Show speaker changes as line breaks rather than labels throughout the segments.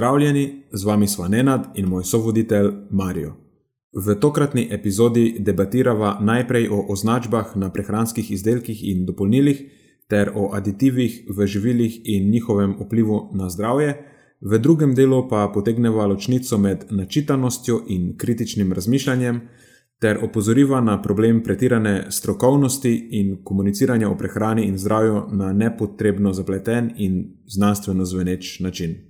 Pozdravljeni, z vami smo Nenad in moj sovoditelj Marijo. V tokratni epizodi debatirava najprej o označbah na prehranskih izdelkih in dopolnilih, ter o aditivih v živilih in njihovem vplivu na zdravje, v drugem delu pa potegneva ločnico med načitanostjo in kritičnim razmišljanjem, ter opozoriva na problem pretirane strokovnosti in komuniciranja o prehrani in zdravju na nepotrebno zapleten in znanstveno zveneč način.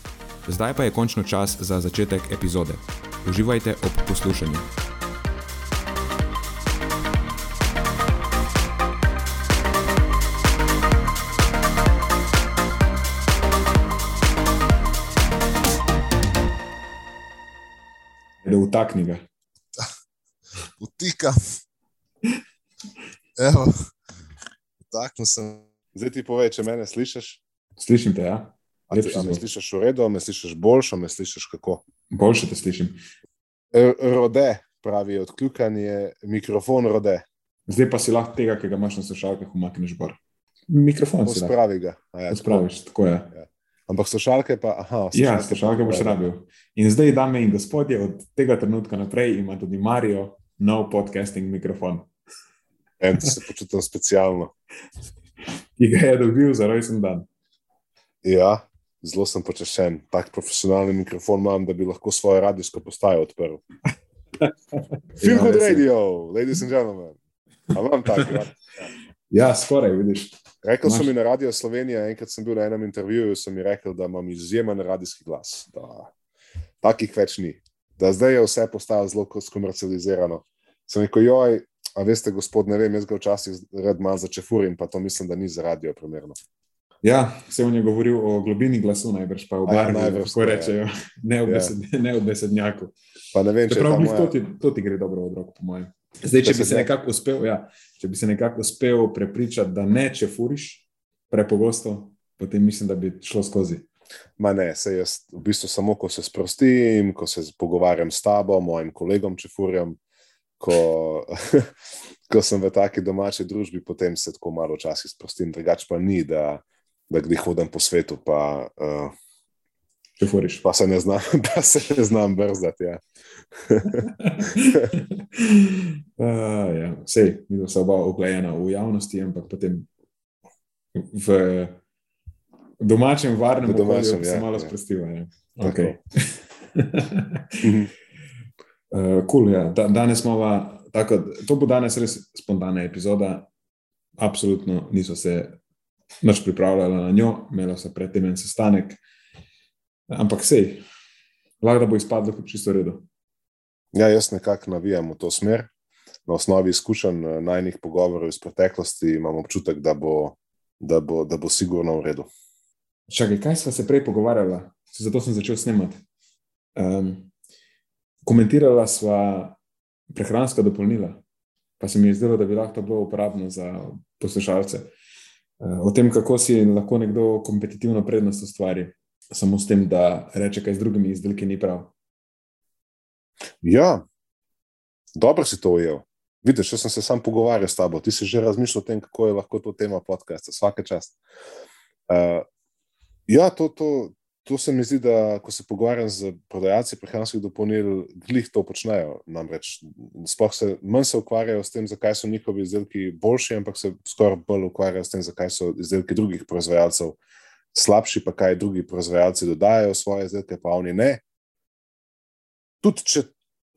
Zdaj pa je končno čas za začetek epizode. Uživajte ob poslušanju. Da utakni ga.
Utika. Evo, utaknil sem.
Zdaj ti povej, če mene slišiš?
Slišim te, ja.
Ali ti me slišiš v redu, me slišiš boljšo, me slišiš kako?
Boljše te slišim.
E, rode, pravi odkljukanje, mikrofon rode.
Zdaj pa si lahko tega, ki ga imaš na slušalkah, umakneš gor. Mikrofon si
spravi ga.
Ja, spraviš, tako je.
Ja. Ampak slušalke pa, aha.
Slušalke ja, slušalke boš rabil. In zdaj, dame in gospodje, od tega trenutka naprej ima tudi Marijo nov podcasting mikrofon.
En, se počutim specialno.
Ki ga je dobil za rojsten dan.
Ja, zelo sem počašen. Tak profesionalni mikrofon imam, da bi lahko svojo radijsko postajo odprl. Good ja, radio, ladies and gentlemen. Imam tak. Ja.
ja, skoraj, vidiš.
Rekel sem mi na Radio Slovenija, enkrat sem bil na enem intervjuju, sem mi rekel, da imam izjemen radijski glas. Da, takih več ni. Da zdaj je vse postalo zelo komercializirano. Sem rekel, joj, a veste, gospod, ne vem, jaz ga včasih red malo začefurim, pa to mislim, da ni za radio primerno.
Ja, se on je govoril o globini glasu, najbrž pa v barvi, ja, kako rečejo, ne v, besed, ja. ne v besednjaku.
Pa ne vem, če
prav, moja... to, ti, to ti gre dobro od rok, po mojem. Zdaj, če bi, se nekako uspel, ja, če bi se nekako uspel prepričati, da ne, če furiš prepogosto, potem mislim, da bi šlo skozi.
Ma ne, se jaz v bistvu samo, ko se sprostim, ko se pogovarjam s tabo, mojim kolegom, če furjam, ko, ko sem v taki domači družbi, potem se tako malo včasih sprostim, drugače pa ni, da da kdaj hodim po svetu, pa, uh, pa se ne znam, da se ne znam brzdati. Ja.
uh, ja. Sej, mi smo oba uglajena v javnosti, ampak potem v domačem, varnem
domačem,
okolju
ja,
se malo
ja.
sprostiva. Ja. Okay. uh, cool, ja. da, danes smo, tako, to bo danes res spontana epizoda. Absolutno niso se noč pripravljala na njo, imela so predtem en sestanek. Ampak sej, lahko bo izpadlo kot čisto redo.
Ja, jaz nekako navijam v to smer. Na osnovi izkušenj eh, najnih pogovorov iz preteklosti imam občutek, da bo, da bo, da bo sigurno v redu.
Čakaj, kaj smo se prej pogovarjali? Zato sem začel snemati. Um, komentirala sva prehranska dopolnila, pa se mi je zdelo, da bi lahko to bilo uporabno za poslušalce. O tem, kako si lahko nekdo kompetitivno prednost ustvari, samo s tem, da reče, kaj z drugimi izdelki ni prav.
Ja, dobro si to ujel. Vidiš, jaz sem se sam pogovarjal s tabo, ti si že razmišljal o tem, kako je lahko to tema podcasta, vsake čast. Uh, ja, to, to, To se mi zdi, da ko se pogovarjam z prodajalci prehranskih dopolnil, glih to počnejo. Namreč, se, manj se ukvarjajo s tem, zakaj so njihovi izdelki boljši, ampak se skoraj bolj ukvarjajo s tem, zakaj so izdelki drugih proizvajalcev slabši, pa kaj drugi proizvajalci dodajajo svoje izdelke, pa oni ne. tudi če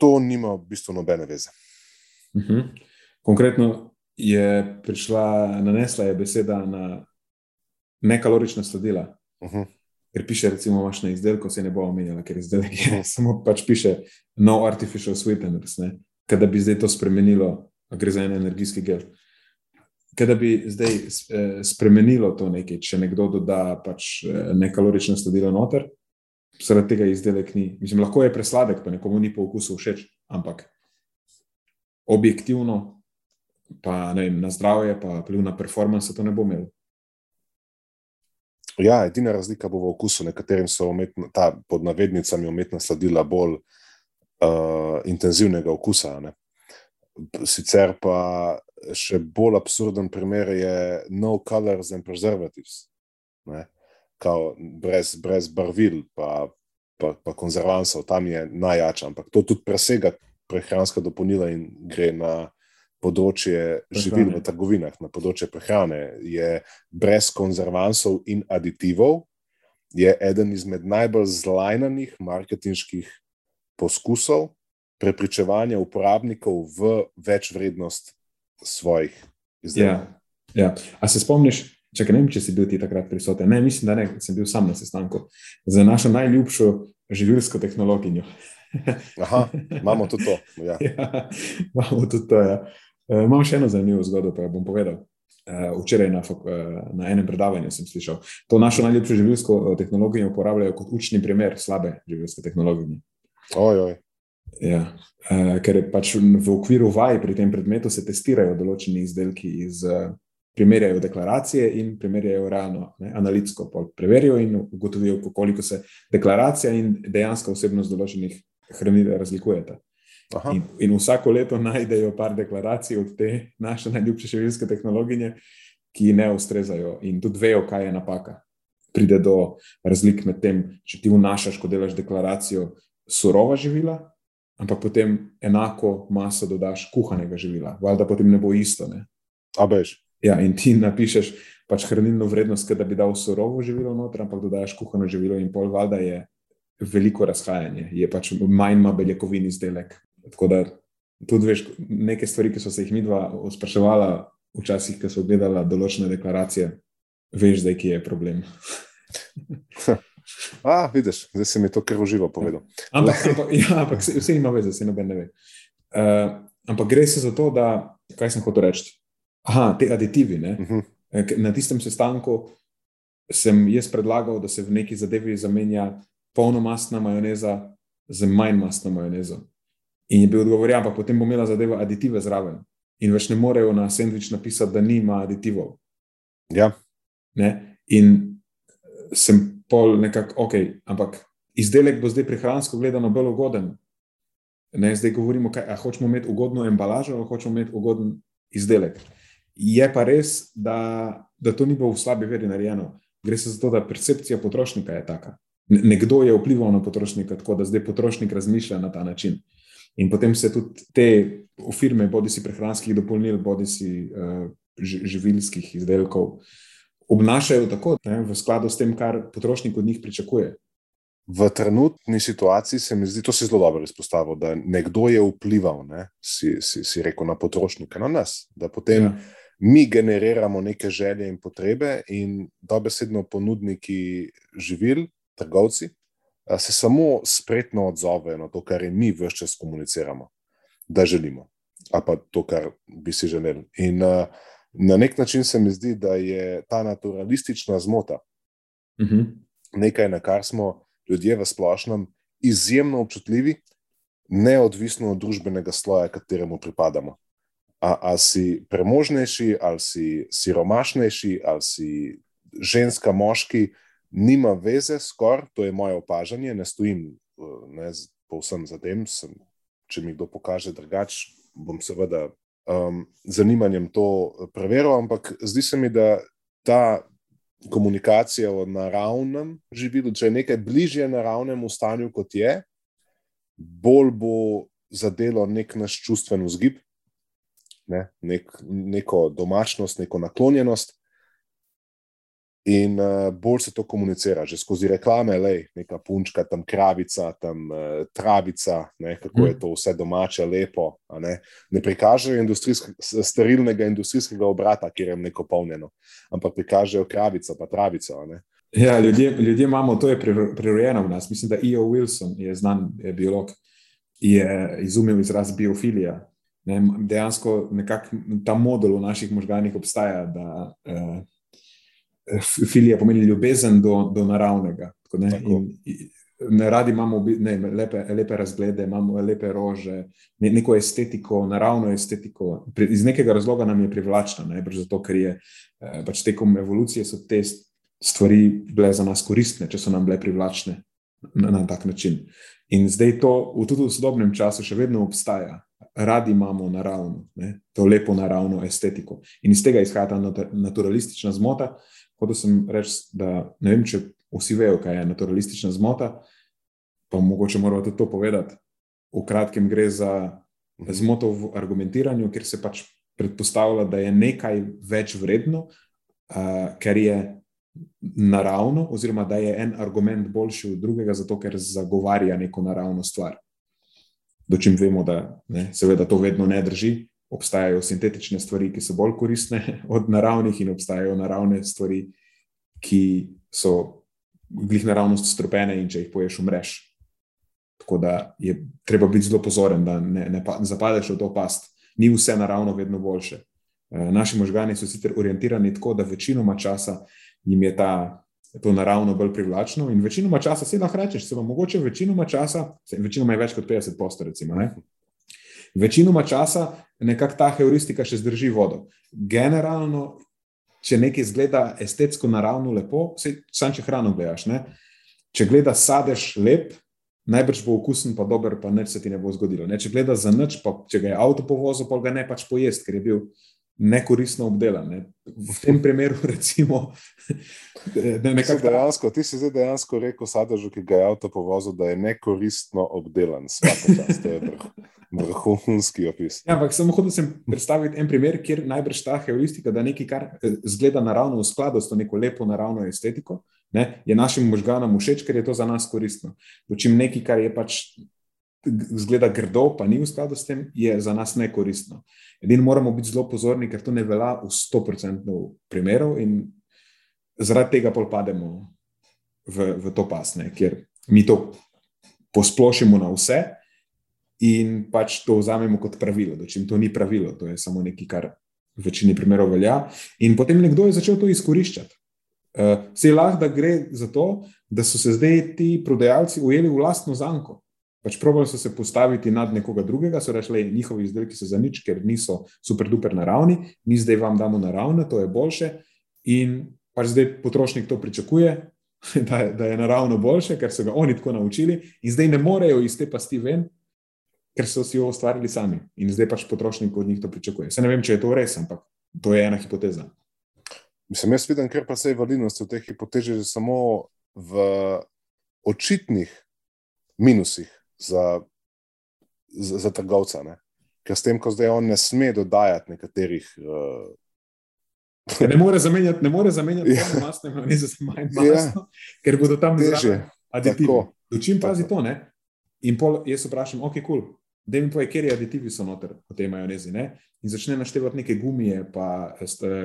to nima v bistvu nobene veze.
Uh -huh. Konkretno je prišla, nanesla je beseda na nekalorična sladila.
Uh -huh.
Ker piše, recimo, imaš na izdelku, se ne bo omenjala, ker izdelek je samo pač piše no artificial sweeteners, kaj da bi zdaj to spremenilo, gre za en energijski gel. Kaj da bi zdaj eh, spremenilo to nekaj, če nekdo doda pač eh, nekalorična sladila noter, zaradi tega izdelek ni. Mislim, lahko je presladek, pa nekomu ni po okusu všeč, ampak objektivno, pa ne vem, na zdravje, pa vpliv na performance, to ne bo imel.
Ja, edina razlika bo v okusu, nekaterim so umetna, ta, pod navednicami umetna sladila bolj uh, intenzivnega okusa. Ne? Sicer pa še bolj absurden primer je no colors and preservatives. Ne? kao, brez, brez barvil, pa, pa, pa konzervansov, tam je najjača. Ampak to tudi presega prehranska dopolnila in gre na področje živil v trgovinah, na področje prehrane. Je brez konzervansov in aditivov, je eden izmed najbolj zlajnanih marketinških poskusov prepričevanja uporabnikov v več vrednost svojih izdelkov.
Ja, ja. A se spomniš, Če ne vem, če si bil ti takrat prisoten. Ne, mislim, da ne, sem bil sam na sestanku za našo najljubšo živilsko tehnologinjo.
Aha, imamo tudi to. Ja.
Ja, imamo tudi to. Ja. Uh, imam še eno zanimivo zgodbo, pa bom povedal. Uh, včeraj na, uh, na enem predavanju sem slišal, to našo najljubšo živilsko tehnologijo uporabljajo kot učni primer slabe živilske tehnologije.
Oj, oj.
Ja, uh, ker pač v okviru vaj pri tem predmetu se testirajo določeni izdelki iz uh, primerjajo deklaracije in primerjajo realno, ne, analitsko. Preverijo in ugotovijo, koliko se deklaracija in dejansko osebnost določenih hranil razlikujeta. In, in vsako leto najdejo par deklaracij od te naše najljubše živilske tehnologije, ki ne ustrezajo in tudi vejo, kaj je napaka. Pride do razlik med tem, če ti vnašaš, ko delaš deklaracijo, surova živila, ampak potem enako maso dodaš kuhanega živila. Valjda potem ne bo isto.
A bež.
Ja, in ti napišeš pač hranilno vrednost, da bi dal surovo živilo noter, ampak dodaš kuhano živilo in pol valjda je veliko razhajanje, je pač manj ima beljakovin izdelek. Tako da tudi veš neke stvari, ki so se jih mi dva spraševala včasih, ko so gledala določene deklaracije, veš zdaj, ki je problem.
A, vidiš, zdaj si mi to kar uživo povedal.
Ampak, ampak, ja, ampak vse ima veze, se noben ne ve. Uh, ampak gre se za to, da, kaj sem hotel reči, Aha, te aditivi. Uh
mhm.
-huh. Na tistem sestanku sem jaz predlagal, da se v neki zadevi zamenja polnomastna majoneza z manjmastno majonezo. In je bil odgovor, ja, ampak potem bo imela zadeva aditive zraven. In več ne morejo na sendvič napisati, da nima aditivov.
Ja.
Ne? In sem pol nekako, ok, ampak izdelek bo zdaj prehransko gledano bolj ugoden. Ne, zdaj govorimo, kaj hočemo imeti ugodno embalažo ali hočemo imeti ugoden izdelek. Je pa res, da, da to ni bilo v slabi veri narejeno. Gre se za to, da percepcija potrošnika je taka. Nekdo je vplival na potrošnika tako, da zdaj potrošnik razmišlja na ta način. In potem se tudi te firme, bodi si prehranskih dopolnil, bodi si uh, živilskih izdelkov, obnašajo tako, ne, v skladu s tem, kar potrošnik od njih pričakuje.
V trenutni situaciji se mi zdi, to si zelo dobro izpostavil, da nekdo je vplival, ne, si, si, si rekel, na potrošnika, na nas. Da potem ja mi generiramo neke želje in potrebe, in dobesedno ponudniki živil, trgovci, se samo spretno odzovejo na to, kar je mi vse čas komuniciramo, da želimo, ali pa to, kar bi si želeli. In na nek način se mi zdi, da je ta naturalistična zmota
uh mhm. -huh.
nekaj, na kar smo ljudje v splošnem izjemno občutljivi, neodvisno od družbenega sloja, kateremu pripadamo ali si premožnejši, ali si siromašnejši, ali si ženska, moški, nima veze, skoraj to je moje opažanje, ne stojim ne, povsem za tem. Sem, če mi kdo pokaže drugače, bom seveda um, zanimanjem to preveril, ampak zdi se mi, da ta komunikacija o naravnem živilu, če je nekaj bližje naravnemu stanju, kot je, bolj bo zadelo nek naš čustven vzgib ne, nek, neko domačnost, neko naklonjenost. In uh, bolj se to komunicira, že skozi reklame, le neka punčka, tam kravica, tam uh, travica, ne, kako mm. je to vse domače, lepo. Ne, ne prikažejo industrijsk, sterilnega industrijskega obrata, kjer je neko polnjeno, ampak prikažejo kravico, pa travico.
Ja, ljudje, ljudje imamo, to je prirojeno v nas. Mislim, da E.O. Wilson je znan je biolog, je izumil izraz biofilija. Ne, dejansko ta model v naših možganjih obstaja. Da, uh, filija pomeni ljubezen do, do naravnega. Tako, ne? In, ne radi imamo ne, lepe, lepe razglede, imamo lepe rože, ne, neko estetiko, naravno estetiko. Iz nekega razloga nam je privlačna, najbrž zato, ker je eh, pač tekom evolucije so te stvari bile za nas koristne, če so nam bile privlačne na, na tak način. In zdaj to v tudi v sodobnem času še vedno obstaja. Radi imamo naravno, ne, to lepo naravno estetiko. In iz tega izhaja ta naturalistična zmota, Hotel sem reči, da ne vem, če vsi vejo, kaj je naturalistična zmota, pa mogoče moramo tudi to povedati. V kratkem gre za zmoto v argumentiranju, ker se pač predpostavlja, da je nekaj več vredno, uh, ker je naravno, oziroma da je en argument boljši od drugega, zato ker zagovarja neko naravno stvar. Dočim vemo, da ne, seveda to vedno ne drži, obstajajo sintetične stvari, ki so bolj koristne od naravnih, in obstajajo naravne stvari, ki so glih naravnost stropene in če jih poješ, umreš. Tako da je treba biti zelo pozoren, da ne, ne, ne zapadeš v to past. Ni vse naravno vedno boljše. E, naši možgani so sicer orientirani tako, da večinoma časa jim je ta, to naravno bolj privlačno, in večinoma časa se lahko rečeš, se vam mogoče večinoma časa, večinoma je več kot 50 posto, recimo. Ne? Večinoma časa nekako ta heuristika še zdrži vodo. Generalno, če nekaj izgleda estetsko, naravno lepo, samo če hrano gledaš. Ne? Če gledaš sadež lep, najbrž bo okusen, pa dober, pa nič se ti ne bo zgodilo. Ne? Če gledaš za nič, pa če ga je avto povozil, pa ga ne pač pojesti, ker je bil nekoristno obdelan. Ne? V tem primeru, recimo,
da je nekako. Dejansko, ti si zdaj dejansko rekel sadežu, ki ga je avto povozil, da je nekoristno obdelan. Čas, to je vrhunski opis.
Ja, ampak samo hotel sem predstaviti en primer, kjer najbrž ta heuristika, da nekaj, kar eh, zgleda naravno v skladu s to neko lepo naravno estetiko, ne, je našim možganom všeč, ker je to za nas koristno. Dočim nekaj, kar je pač zgleda grdo, pa ni v skladu s tem, je za nas nekoristno. Edino moramo biti zelo pozorni, ker to ne velja v 100% primerov in zaradi tega pol pademo v, v to pasne, ker mi to posplošimo na vse in pač to vzamemo kot pravilo. Dočim to ni pravilo, to je samo nekaj, kar v večini primerov velja. In potem nekdo je začel to izkoriščati. Uh, eh, se je lahko, da gre za to, da so se zdaj ti prodajalci ujeli v lastno zanko. Pač probali so se postaviti nad nekoga drugega, so rekli, njihovi izdelki so za nič, ker niso super duper naravni, mi zdaj vam damo naravne, to je boljše. In pač zdaj potrošnik to pričakuje, da je, da je naravno boljše, ker so ga oni tako naučili, in zdaj ne morejo iz te pasti ven, ker so si jo ustvarili sami. In zdaj pač potrošnik od njih to pričakuje. Se ne vem, če je to res, ampak to je ena hipoteza.
Mislim, jaz vidim, ker pa se je validnost v teh hipotezah samo v očitnih minusih za, za, za trgovca. Ne? Ker s tem, ko zdaj on ne sme dodajati nekaterih. Uh,
ne more zamenjati, ne more zamenjati ja. masne majoneze za manj masno, ja. ker bodo tam že aditivi. Dočim pazi to, ne? In pol jaz vprašam, ok, kul, cool. da mi povej, kje aditivi so noter v tej majonezi, ne? In začne naštevati neke gumije, pa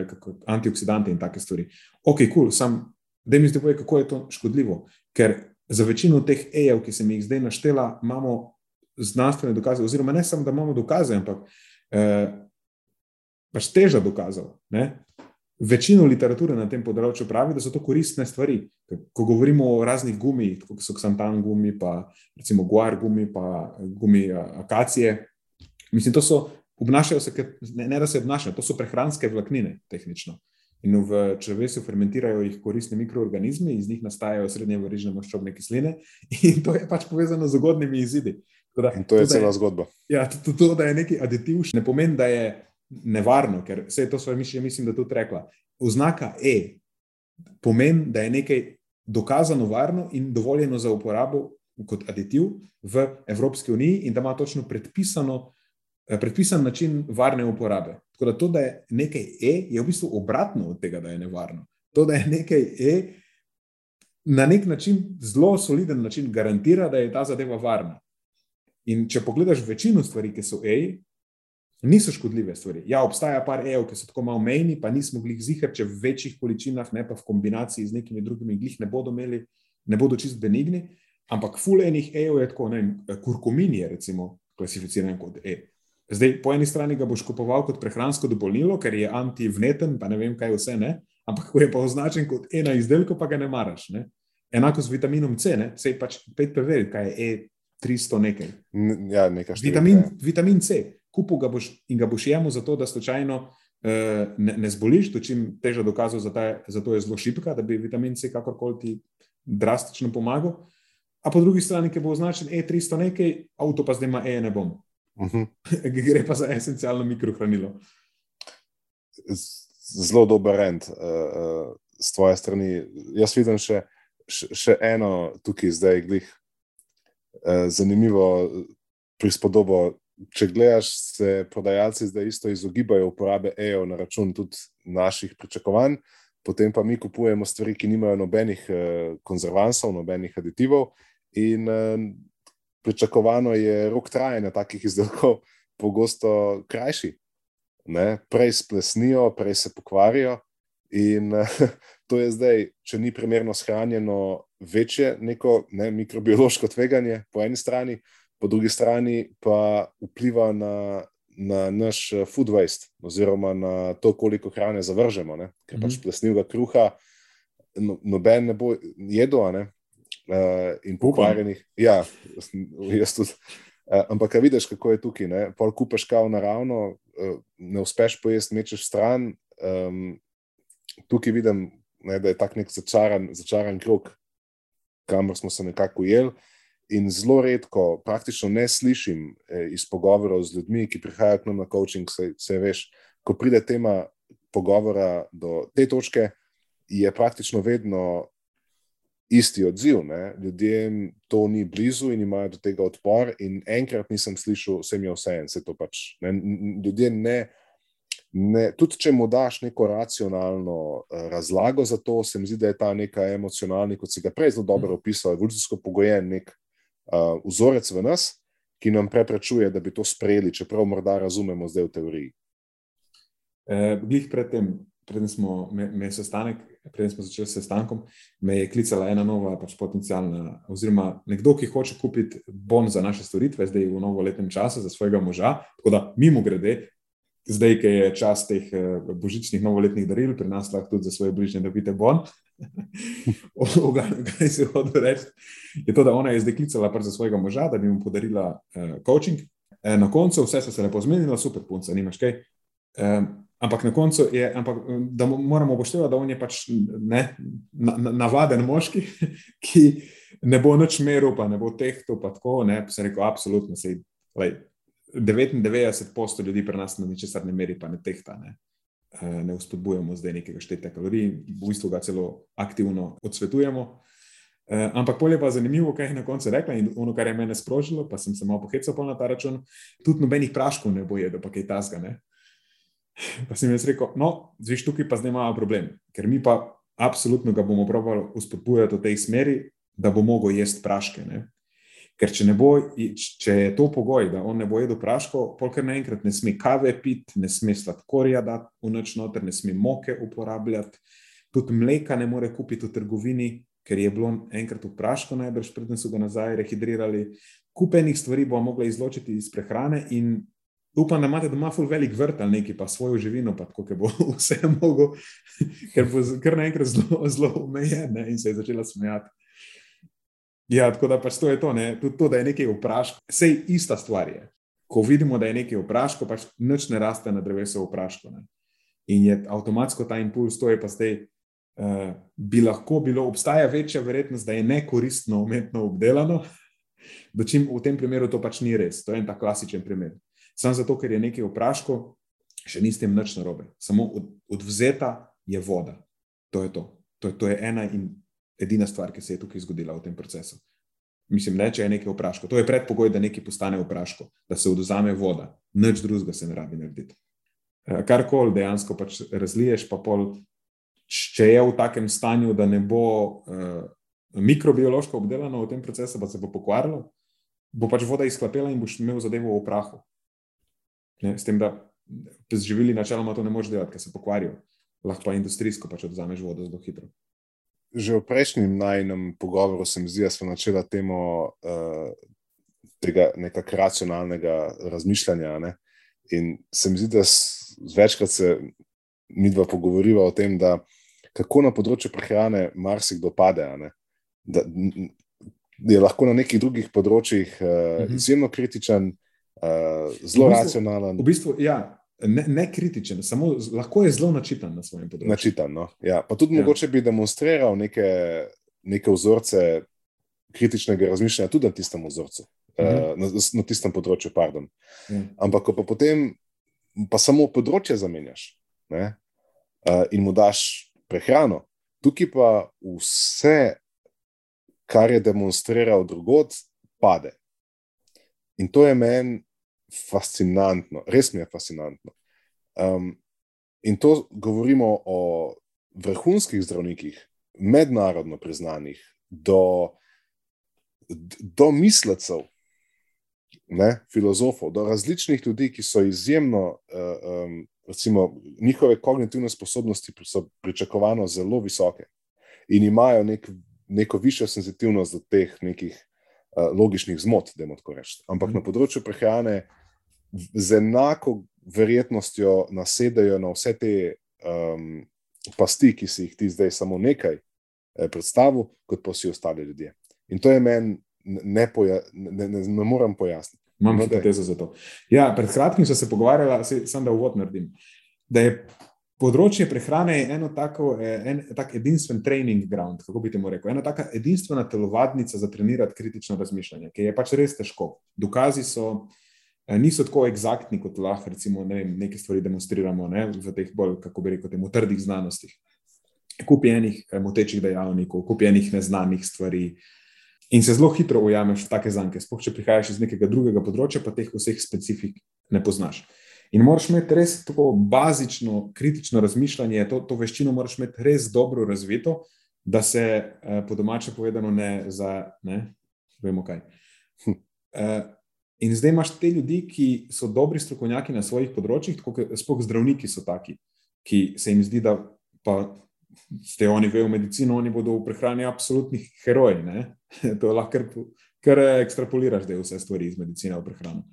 kako, antioksidante in take stvari. Ok, kul, cool, sam, da mi zdaj povej, kako je to škodljivo, ker za večino teh EJ-ev, ki sem jih zdaj naštela, imamo znanstvene dokaze, oziroma ne samo, da imamo dokaze, ampak eh, pač teža dokazov. Večino literature na tem področju pravi, da so to koristne stvari. Ko govorimo o raznih gumijih, kot so Xantan gumi, pa recimo Guar gumi, pa gumi akacije, mislim, to so, obnašajo se, ne, ne da se obnašajo, to so prehranske vlaknine, tehnično. In v črvesu fermentirajo jih koristni mikroorganizmi, iz njih nastajajo srednje verižne maščobne kisline, in to je pač povezano z ugodnimi izidi.
Da, in to je to, cela je, zgodba.
Ja, to, to, da je neki aditiv, ne pomeni, da je nevarno, ker vse to svoje mišljenje, mislim, da tudi rekla. Oznaka E pomeni, da je nekaj dokazano varno in dovoljeno za uporabo kot aditiv v Evropski uniji, in da ima točno predpisano predpisan način varne uporabe. Tako da to, da je nekaj E, je v bistvu obratno od tega, da je nevarno. To, da je nekaj E, na nek način, zelo soliden način, garantira, da je ta zadeva varna. In če pogledaš večino stvari, ki so E, niso škodljive stvari. Ja, obstaja par E, ki so tako malo mejni, pa nismo glih zihar, če v večjih količinah, ne pa v kombinaciji z nekimi drugimi glih, ne bodo imeli, ne bodo čist benigni. Ampak fulejnih E je tako, ne vem, kurkumin je recimo klasificiran kot E. Zdaj, po eni strani ga boš kupoval kot prehransko dopolnilo, ker je antivneten, pa ne vem, kaj vse ne, ampak ko je pa označen kot ena izdelka, pa ga ne maraš. Ne? Enako z vitaminom C, ne? se pač pet preveril, kaj je E300 nekaj.
Ja, nekaj
vitamin, vitamin C, kupu ga boš in ga boš jemo zato, da slučajno uh, ne, ne zboliš, to čim teže dokazal, zato je zelo šipka, da bi vitamin C kakorkoli ti drastično pomagal. A po drugi strani, ki bo označen E300 nekaj, avto pa zdaj ima E ne bom. Uh mhm. -huh. Gre pa za esencialno mikrohranilo.
Zelo dober rend uh, uh, z tvoje strani. Jaz vidim še, še eno tukaj, zdaj, glih, uh, zanimivo prispodobo. Če gledaš, se prodajalci zdaj isto izogibajo uporabe EO na račun tudi naših pričakovanj, potem pa mi kupujemo stvari, ki nimajo nobenih uh, konzervansov, nobenih aditivov. In uh, pričakovano je rok trajanja takih izdelkov pogosto krajši. Ne? Prej splesnijo, prej se pokvarijo. In to je zdaj, če ni primerno shranjeno, večje neko ne, mikrobiološko tveganje po eni strani, po drugi strani pa vpliva na, na naš food waste, oziroma na to, koliko hrane zavržemo. Ne? Ker pač mhm. plesnivega kruha no, noben ne bo jedel, uh, in pokvarjenih. Ja, jaz tudi. Uh, ampak, kaj vidiš, kako je tukaj? Ne? Pol kupeš kao naravno, uh, ne uspeš pojesti, mečeš stran. Um, tukaj vidim, ne, da je tak nek začaran, začaran krok, kamor smo se nekako ujeli. In zelo redko, praktično ne slišim eh, iz pogovorov z ljudmi, ki prihajajo k nam na coaching, se, se veš, ko pride tema pogovora do te točke, je praktično vedno isti odziv. Ne? Ljudem to ni blizu in imajo do tega odpor. In enkrat nisem slišal, vse mi je vse en, se to pač. Ne? Ljudje ne. Ne, tudi če mu daš neko racionalno uh, razlago za to, se mi zdi, da je ta neka emocionalna, kot si ga prej zelo dobro opisal, evolucijsko pogojen nek uh, vzorec v nas, ki nam preprečuje, da bi to sprejeli, čeprav morda razumemo zdaj v teoriji.
Eh, Glih predtem, preden smo imeli sestanek, preden smo začeli s sestankom, me je klicala ena nova, pač potencijalna, oziroma nekdo, ki hoče kupiti bon za naše storitve, zdaj v novoletnem času za svojega moža. Tako da, mimo grede, zdaj, ki je čas teh eh, božičnih novoletnih daril, pri nas lahko tudi za svoje bližnje dobite bon. Kaj se hoče reči? Je to, da ona je zdaj klicala pač za svojega moža, da bi mu podarila uh, coaching. E, na koncu vse so se lepo zmenili, super punca, nimaš kaj. Um, Ampak na koncu je, ampak, da moramo upoštevati, da on je pač ne, na, navaden moški, ki ne bo noč meril, pa ne bo tehto. Pa tako, ne, pa se rekel, absolutno. Sej, lej, 99% ljudi pri nas na ničesar ne meri, pa ne tehta. Ne, eh, ne uspodbujamo zdaj nekega štetja kalorij, v bistvu ga celo aktivno odsvetujemo. Eh, ampak bolje pa zanimivo, kaj je na koncu rekla in ono, kar je mene sprožilo, pa sem se malo pohecal na ta račun, tudi nobenih praškov ne bo jedel, pa kaj tasga. Pa sem jaz rekel, no, zviš tukaj pa zdaj imamo problem, ker mi pa absolutno ga bomo pravili uspodbujati v tej smeri, da bo mogel jesti praške. Ne? Ker če, bo, če je to pogoj, da on ne bo jedel praško, polkar naenkrat ne sme kave piti, ne sme sladkorja dati v noč noter, ne sme moke uporabljati, tudi mleka ne more kupiti v trgovini, ker je bilo enkrat v praško, najbrž predtem so ga nazaj rehidrirali. Kupenih stvari bo mogla izločiti iz prehrane in upam, da imate doma ful velik vrt ali nekaj, pa svojo živino, pa tako, bo vse mogel, ker bo kar naenkrat zelo, zelo omejen in se je začela smejati. Ja, tako da pač to je to, ne? tudi to, da je nekaj vpraško. Sej ista stvar je. Ko vidimo, da je nekaj vpraško, pač nič ne raste na drevesu vpraško. Ne? In je avtomatsko ta impuls, to je pa zdaj. Uh, bi lahko bilo, obstaja večja verjetnost, da je nekoristno umetno obdelano, da čim v tem primeru to pač ni res. To je en ta klasičen primer. Samo zato, ker je nekaj vpraško, še ni s tem nič narobe. Samo od, odvzeta je voda. To je to. To je, to je ena in edina stvar, ki se je tukaj zgodila v tem procesu. Mislim, ne, če je nekaj vpraško. To je predpogoj, da nekaj postane vpraško, da se oduzame voda. Nič drugega se ne rabi narediti. Eh, karkoli dejansko pač razliješ, pa pol če je v takem stanju, da ne bo uh, mikrobiološko obdelano v tem procesu, pa se bo pokvarilo, bo pač voda izklapela in boš imel zadevo v prahu. Ne, s tem, da z živili načeloma to ne moreš delati, ker se pokvarijo. Lahko pa industrijsko pač odzameš vodo zelo hitro.
Že v prejšnjem najnem pogovoru se mi zdi, da smo načela temo uh, tega nekakšnega racionalnega razmišljanja. Ne? In se mi zdi, da večkrat se mi dva pogovoriva o tem, da kako na področju prehrane marsikdo pade. Da, da je lahko na nekih drugih področjih uh, uh -huh. izjemno kritičen, uh, zelo v bistvu, racionalen.
V bistvu, ja, ne, ne kritičen, samo lahko je zelo načitan na svojem področju.
Načitan, no? ja. Pa tudi ja. mogoče bi demonstriral neke, neke vzorce kritičnega razmišljanja tudi na tistem vzorcu, uh -huh. uh, na, na tistem področju. Ja. Ampak, ko pa potem pa samo področje zamenjaš ne, uh, in mu daš prehrano, tukaj pa vse, kar je demonstriral drugod, pade. In to je meni fascinantno, res mi je fascinantno. Um, in to govorimo o vrhunskih zdravnikih, mednarodno priznanih, do, do mislecev, ne, filozofov, do različnih ljudi, ki so izjemno, um, recimo, njihove kognitivne sposobnosti so pričakovano zelo visoke in imajo nek, neko višjo senzitivnost do teh nekih. Logičnih zmot, da je tako reči. Ampak na področju prehrane z enako verjetnostjo nasedajo na vse te um, pasti, ki si jih ti zdaj samo nekaj eh, predstavil, kot pa vsi ostali ljudje. In to je meni, ne, poja, ne, ne, ne morem pojasniti.
Imam no, hipotezo za to. Ja, pred kratkim smo se pogovarjali, sem da uvod naredim, da je področje prehrane eno tako eh, en, tak edinstven training ground, kako bi temu rekel, ena taka edinstvena telovadnica za trenirati kritično razmišljanje, ki je pač res težko. Dokazi so, Eh, niso tako eksaktni, kot lahko recimo, ne vem, nekaj stvari demonstriramo ne, v teh bolj, kako bi rekel, temu, trdih znanostih. Kupljenih eh, motečih dejavnikov, kupljenih neznanih stvari. In se zelo hitro ujameš v take zanke, sploh če prihajaš iz nekega drugega področja, pa teh vseh specifik ne poznaš. In moraš imeti res tako bazično, kritično razmišljanje, to, to veščino moraš imeti res dobro razvito, da se eh, po domače povedano ne za, ne, vemo kaj. Hm. Eh, In zdaj imaš te ljudi, ki so dobri strokovnjaki na svojih področjih, tako sploh zdravniki so taki, ki se jim zdi, da pa ste oni vejo medicino, oni bodo v prehrani absolutni heroji. Ne? To lahko kar, kar ekstrapoliraš, da je vse stvari iz medicine v prehrano.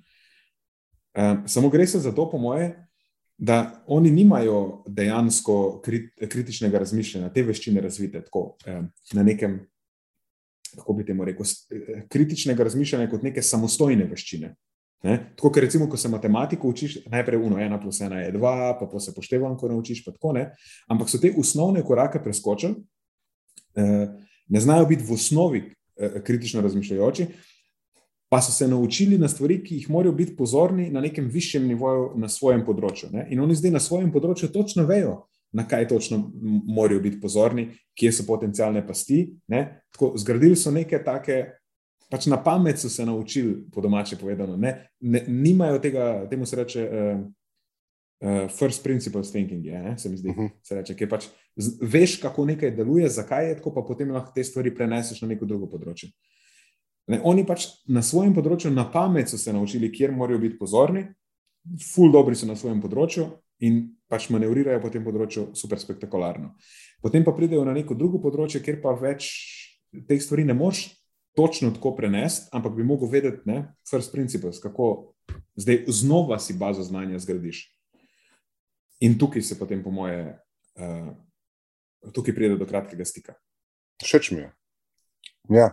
Um, samo gre se za to, po moje, da oni nimajo dejansko krit, kritičnega razmišljanja, te veščine razvite tako um, na nekem kako bi temu rekel, eh, kritičnega razmišljanja kot neke samostojne veščine. Ne? Tako, ker recimo, ko se matematiko učiš, najprej uno, ena plus ena je dva, pa pa se poštevam, ko naučiš, pa tako ne. Ampak so te osnovne korake preskočili, eh, ne znajo biti v osnovi eh, kritično razmišljajoči, pa so se naučili na stvari, ki jih morajo biti pozorni na nekem višjem nivoju na svojem področju. Ne? In oni zdaj na svojem področju točno vejo, na kaj točno morajo biti pozorni, kje so potencijalne pasti. Tako, zgradili so neke take, pač na pamet so se naučili, po domače povedano. Ne, ne, nimajo tega, temu se reče. Uh, Uh, first principles thinking je, ne, se mi zdi, uh mhm. -huh. se reče, ki pač veš, kako nekaj deluje, zakaj je tako, pa potem lahko te stvari preneseš na neko drugo področje. Ne, oni pač na svojem področju, na pamet so se naučili, kjer morajo biti pozorni, ful dobri so na svojem področju in pač manevrirajo po tem področju super spektakularno. Potem pa pridejo na neko drugo področje, kjer pa več teh stvari ne moš točno tako prenesti, ampak bi mogel vedeti, ne, first principles, kako zdaj znova si bazo znanja zgradiš. In tukaj se potem, po moje, uh, tukaj pride do kratkega stika.
Všeč mi je. Ja.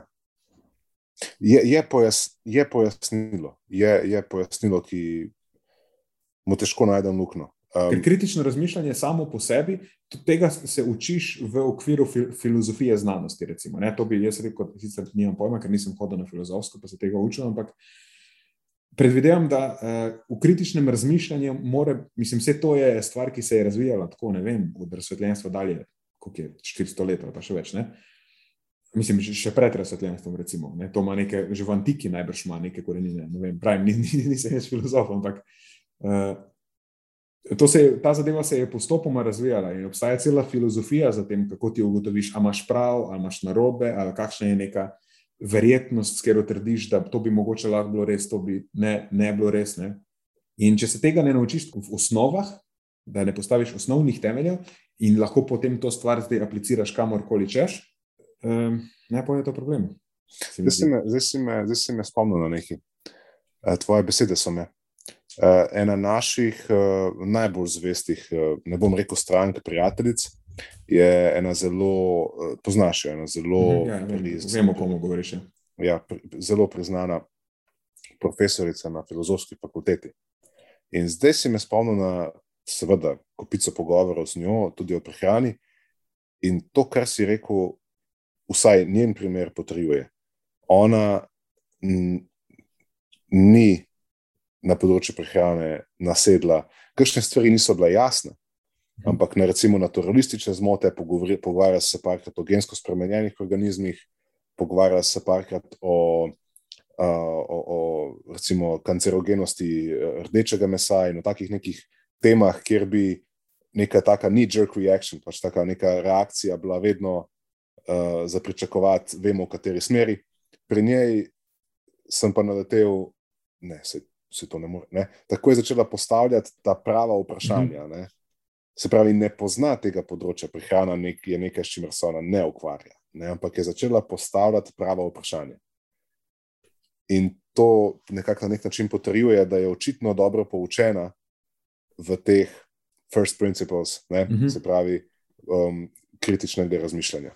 Je, je, pojas, je pojasnilo, je, je pojasnilo, ki mu težko najdem luknjo.
Um, Ker kritično razmišljanje samo po sebi, tega se učiš v okviru fil filozofije znanosti. Recimo, to bi jaz rekel, sicer nimam pojma, ker nisem hodil na filozofsko, pa se tega učil. Ampak predvidevam, da uh, v kritičnem razmišljanju, more, mislim, vse to je stvar, ki se je razvijala tako, ne vem, od razsvetljenstva dalje, kot je 400 let ali pa še več. Ne? Mislim, še pred razsvetljenstvom, recimo. Ne? To ima nekaj, že v antiki najbrž ima neke korenine. Ne vem, pravim, nisem jaz filozof, ampak. Uh, se je, ta zadeva se je postopoma razvijala in obstaja cela filozofija za tem, kako ti ugotoviš, ali imaš prav, ali imaš narobe, ali kakšna je neka verjetnost, s katero trdiš, da to bi mogoče lahko bilo res, to bi ne, ne bilo res. Ne? In če se tega ne naučiš v osnovah, da ne postaviš osnovnih temeljev in lahko potem to stvar zdaj apliciraš kamorkoli češ, um, ne pa je to problem.
Zdaj si, me, zdaj, si me, zdaj si me spomnil na nekaj. Eh, tvoje besede so me. Uh, ena naših uh, najbolj zvestih, uh, ne bom rekel strank, prijateljic, je ena zelo, poznaš jo, ena zelo.
Mhm, ja, vemo, komu govoriš. Ja.
ja, pri, zelo priznana profesorica na filozofski fakulteti. In zdaj si me spomnil na, seveda, kupico pogovorov z njo, tudi o prehrani. In to, kar si rekel, vsaj njen primer potrjuje. Ona ni na področju prehrane nasedla, kakšne stvari niso bile jasne. Mhm. Ampak na recimo naturalistične zmote, pogovarja se parkrat o gensko spremenjenih organizmih, pogovarja se parkrat o, o, o recimo kancerogenosti eh, rdečega mesa in o takih nekih temah, kjer bi neka taka knee-jerk reaction, pač taka neka reakcija bila vedno uh, za pričakovati, vemo v kateri smeri. Pri njej sem pa naletel, ne, se se to ne more. Ne? Tako je začela postavljati ta prava vprašanja. Ne? Se pravi, ne pozna tega področja, prehrana nek, je nekaj, s čimer se ona ne ukvarja, ne? ampak je začela postavljati prava vprašanja. In to nekako na nek način potrjuje, da je očitno dobro poučena v teh first principles, mm -hmm. se pravi, um, kritičnega razmišljanja.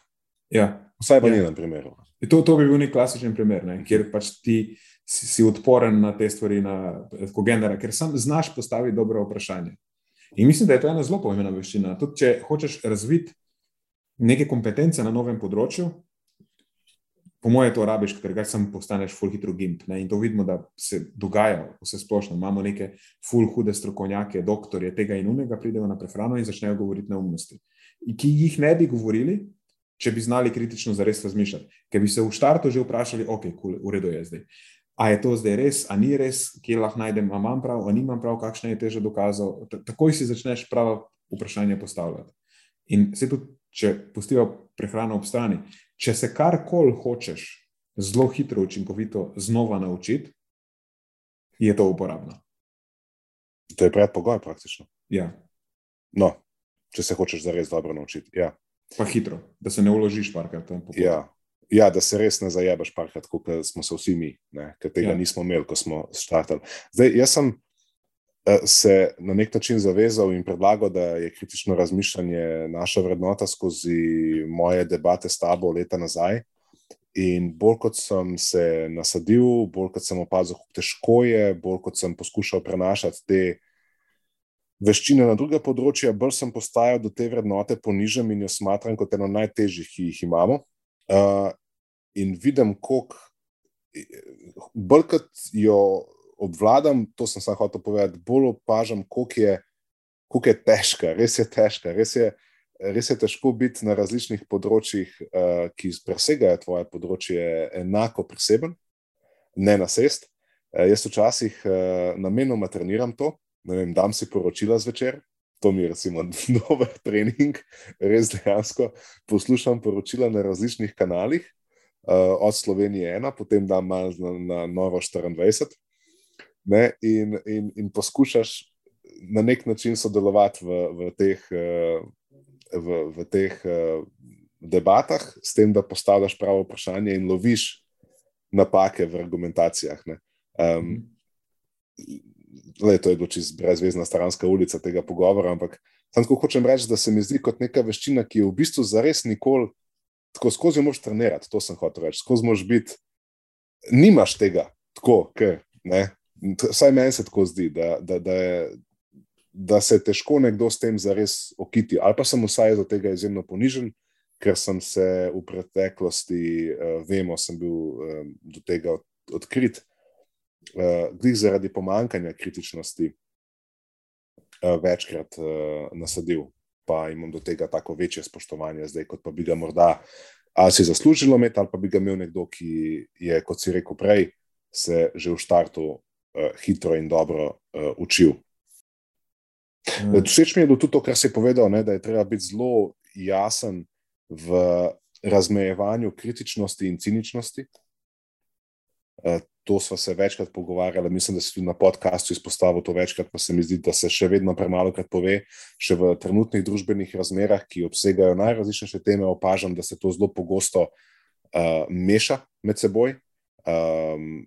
Ja.
Vsaj v
ja.
njenem primeru.
To, to bi bil nek klasičen primer, ne? kjer pač ti si, si odporen na te stvari, na kogenera, ker sam znaš postaviti dobro vprašanje. In mislim, da je to ena zelo pomembna veščina. Tudi če hočeš razviti neke kompetence na novem področju, po mojem, to rabiš, ker ga sam postaneš full hitro gimp. Ne? In to vidimo, da se dogaja vse splošno. Imamo neke full hude strokovnjake, doktorje tega in unega, pridejo na prehrano in začnejo govoriti neumnosti, ki jih ne bi govorili. Če bi znali kritično zares razmišljati, ker bi se v štartu že vprašali, ok, cool, v redu je zdaj. A je to zdaj res, a ni res, kje lahko najdem, a imam prav, a nimam prav, kakšne je teže dokazov. Takoj si začneš prava vprašanja postavljati. In se tudi, če pustijo prehrano ob strani, če se karkoli hočeš zelo hitro, učinkovito znova naučiti, je to uporabno.
To je predpogoj, praktično.
Ja.
No, če se hočeš zares dobro naučiti. Ja.
Pa hitro, da se ne uložiš parkrat.
Ja. Ja, da se res ne zajebaš, parkrat, kot smo se vsi mi, ker tega ja. nismo imeli, ko smo štartali. Zdaj, jaz sem uh, se na nek način zavezal in predlagal, da je kritično razmišljanje naša vrednota skozi moje debate s tabo leta nazaj. In bolj kot sem se nasadil, bolj kot sem opazil, kako težko je, bolj kot sem poskušal prenašati te veščine na druge področja, bolj sem postajal do te vrednote ponižen in jo smatram kot eno najtežjih, ki jih imamo. Uh, in vidim, kako bolj kot jo obvladam, to sem samo hotel povedati, bolj opažam, kako je, je težka, res je težka. Res je, res je težko biti na različnih področjih, uh, ki presegajo tvoje področje, enako priseben, ne na sest. Uh, jaz včasih uh, namenoma treniram to, ne vem, dam si poročila zvečer, to mi je recimo dober trening, res dejansko poslušam poročila na različnih kanalih, uh, od Slovenije ena, potem da malo na, na Novo 24. Ne, in, in, in poskušaš na nek način sodelovati v, v teh, uh, v, v teh uh, debatah, s tem, da postavljaš pravo vprašanje in loviš napake v argumentacijah. Um, le, to je bilo čisto brezvezna stranska ulica tega pogovora, ampak samo tako hočem reči, da se mi zdi kot neka veščina, ki je v bistvu zares nikoli tako skozi moš trenirati, to sem hotel reči, skozi moš biti, nimaš tega, tako, ker, ne, vsaj meni se tako zdi, da, da, da, je, da se težko nekdo s tem zares okiti, ali pa sem vsaj za tega izjemno ponižen, ker sem se v preteklosti, uh, vemo, sem bil um, do tega od, odkrit uh, zaradi pomankanja kritičnosti uh, večkrat uh, nasadil, pa imam do tega tako večje spoštovanje zdaj, kot pa bi ga morda ali si zaslužilo imeti, ali pa bi ga imel nekdo, ki je, kot si rekel prej, se že v štartu hitro in dobro učil.
Eh,
Všeč mi je tudi to, kar si povedal, ne, da je treba biti zelo jasen v razmejevanju kritičnosti in ciničnosti. Eh, To smo se večkrat pogovarjali, mislim, da si tudi na podkastu izpostavil to večkrat, pa se mi zdi, da se še vedno premalo krat pove. Še v trenutnih družbenih razmerah, ki obsegajo najrazličnejše teme, opažam, da se to zelo pogosto uh, meša med seboj. Um,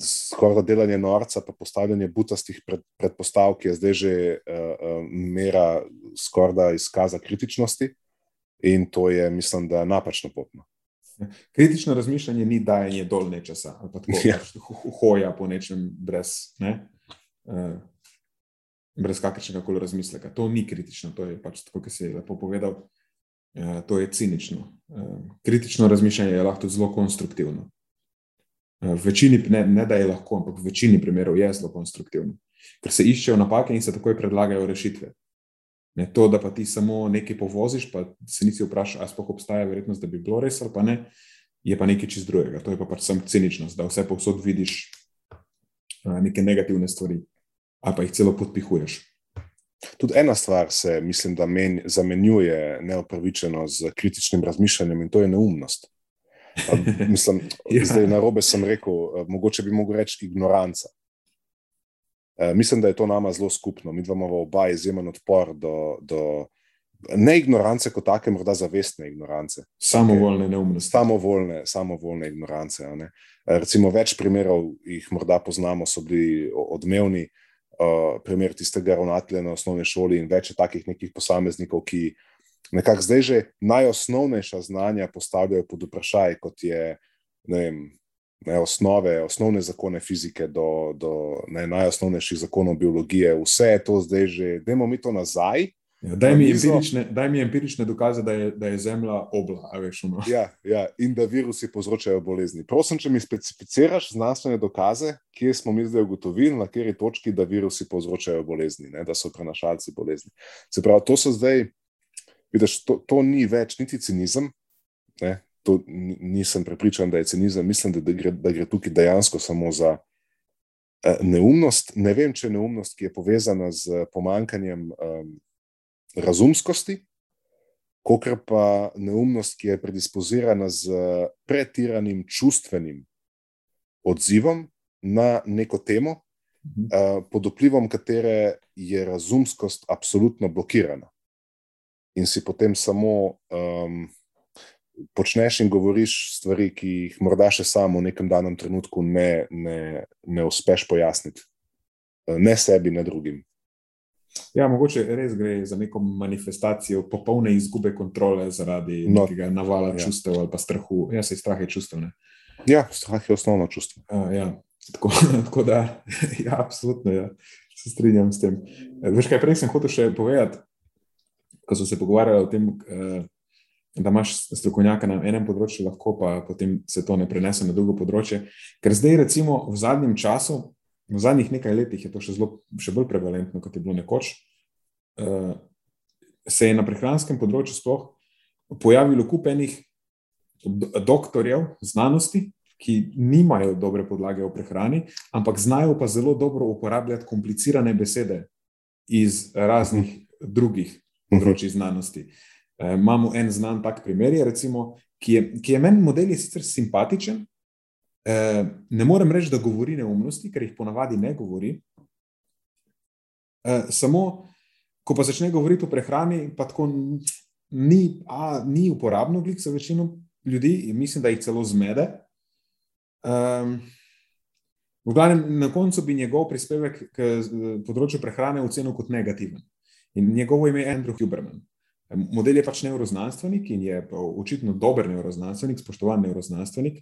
skoraj da delanje norca, pa postavljanje butastih pred, predpostavk je zdaj že uh, mera skoraj da izkaza kritičnosti in to je, mislim, da napačno potno.
Kritično razmišljanje ni dajanje dol nečesa, ali pa tako
Ja.
pač ho- hoja po nečem brez, ne, uh, brez kakršnega koli razmisleka. To ni kritično, to je pač tako, kot si lepo povedal, uh, to je cinično. Uh, kritično razmišljanje je lahko zelo konstruktivno. Uh, v večini, ne, ne da je lahko, ampak v večini primerov je zelo konstruktivno, ker se iščejo napake in se takoj predlagajo rešitve. Ne, to, da pa ti samo nekaj povoziš, pa se nisi vprašal, ali sploh obstaja verjetnost, da bi bilo res ali pa ne, je pa nekaj čist drugega. To je pa pač sem ciničnost, da vse povsod vidiš neke negativne stvari, ali pa jih celo podpihuješ.
Tudi ena stvar se, mislim, da men, zamenjuje neopravičeno z kritičnim razmišljanjem in to je neumnost. A, Mislim,
Ja.
zdaj na robe sem rekel, mogoče bi mogel reči ignoranca. Eh, Mislim, da je to nama zelo skupno. Mi dva imamo oba izjemen odpor do, do ne ignorance kot take, morda zavestne ignorance.
Samovoljne neumnosti.
Samovoljne, samovoljne ignorance. Eh, Recimo, več primerov jih morda poznamo, so bili odmevni. Uh, primer tistega ravnatelja na osnovni šoli in več takih nekih posameznikov, ki nekako zdaj že najosnovnejša znanja postavljajo pod vprašaj, kot je vem, ne, osnove, osnovne zakone fizike do, do ne, najosnovnejših zakonov biologije. Vse je to zdaj že, dajmo mi to nazaj.
Ja, daj, mi empirične, daj mi empirične dokaze, da je, da je Zemlja obla. Veš, ono.
Ja, ja, in da virusi povzročajo bolezni. Prosim, če mi specificiraš znanstvene dokaze, kje smo mi zdaj ugotovili, na kateri točki, da virusi povzročajo bolezni, ne, da so prenašalci bolezni. Se pravi, to so zdaj, vidiš, to, to ni več niti cinizem. Ne, to ni- nisem prepričan, da je cinizem. Mislim, da, da, gre, da gre tukaj dejansko samo za eh, neumnost. Ne vem, če je neumnost, ki je povezana z pomankanjem um, razumskosti, kokr pa neumnost, ki je predispozirana z pretiranim čustvenim odzivom na neko temo,
Mhm.
eh, pod vplivom katere je razumskost absolutno blokirana. In si potem samo um, počneš in govoriš stvari, ki jih morda še samo v nekem danem trenutku ne, ne, ne uspeš pojasniti. Ne sebi, ne drugim.
Ja, mogoče res gre za neko manifestacijo popolne izgube kontrole zaradi
No,
nekega navala
ja.
čustev ali pa strahu. Ja, se strah je čustev. Ne?
Ja, strah je osnovno čustvo.
Uh, ja. tako, tako da, ja, absolutno, ja. se strinjam s tem. Eh, Veš kaj, prej sem hotel še povedati, ko smo se pogovarjali o tem, eh, da imaš strokovnjaka na enem področju, lahko pa potem se to ne prenese na drugo področje. Ker zdaj, recimo, v zadnjem času, v zadnjih nekaj letih je to še, zelo, še bolj prevalentno, kot je bilo nekoč, eh, se je na prehranskem področju sploh pojavilo kup enih do- doktorjev znanosti, ki nimajo dobre podlage o prehrani, ampak znajo pa zelo dobro uporabljati komplicirane besede iz raznih drugih področji znanosti. E, imamo en znan tak primer, je, recimo, ki je, ki je meni model je sicer simpatičen. E, ne morem reči, da govori neumnosti, ker jih ponavadi ne govori. E, samo, ko pa začne govoriti o prehrani, pa tako ni, a, ni uporabno glik za večino ljudi, mislim, da jih celo zmede. Um, v glavnem, na koncu bi njegov prispevek k področju prehrane ocenil kot negativen. In njegovo ime je Andrew Huberman. Model je pač neuroznanstvenik in je očitno dober neuroznanstvenik, spoštovan neuroznanstvenik.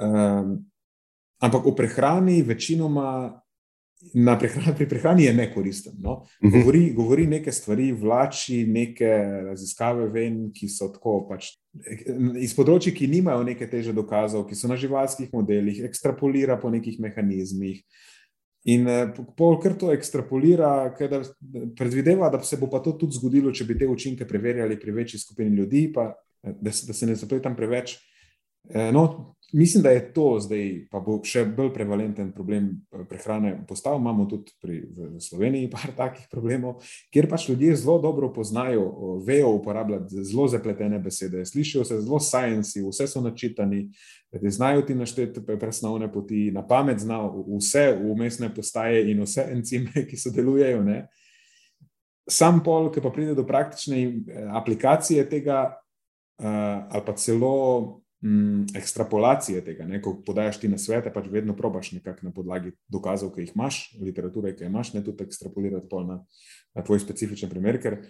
Um, ampak o prehrani večinoma. Na prehrani, pri prehrani je nekoristen. No?
Mhm.
Govori, govori neke stvari, vlači neke raziskave ven, ki so tako pač iz področji, ki nimajo neke teže dokazov, ki so na živalskih modelih, ekstrapolira po nekih mehanizmih. In eh, pol kar to ekstrapolira, da predvideva, da se bo pa to tudi zgodilo, če bi te učinke preverjali pri večji skupini ljudi, pa eh, da se, da se ne zapletam preveč. Eh, no, mislim, da je to zdaj, pa bo še bolj prevalenten problem eh, prehrane postal. Imamo tudi pri, v Sloveniji par takih problemov, kjer pač ljudje zelo dobro poznajo, vejo uporabljati zelo zapletene besede, slišijo se zelo science, vse so načitani, znajo ti našteti presnovne poti, na pamet znajo vse umestne postaje in vse encime, ki sodelujejo. Ne? Sam pol, ki pa pride do praktične eh, aplikacije tega, uh, ali pa celo mm, ekstrapolacije tega, ne, ko podajaš ti na svete, pač vedno probaš nekako na podlagi dokazov, ki jih imaš, literature, ki jih imaš, ne tudi ekstrapolirati to na, na tvoj specifičen primer, ker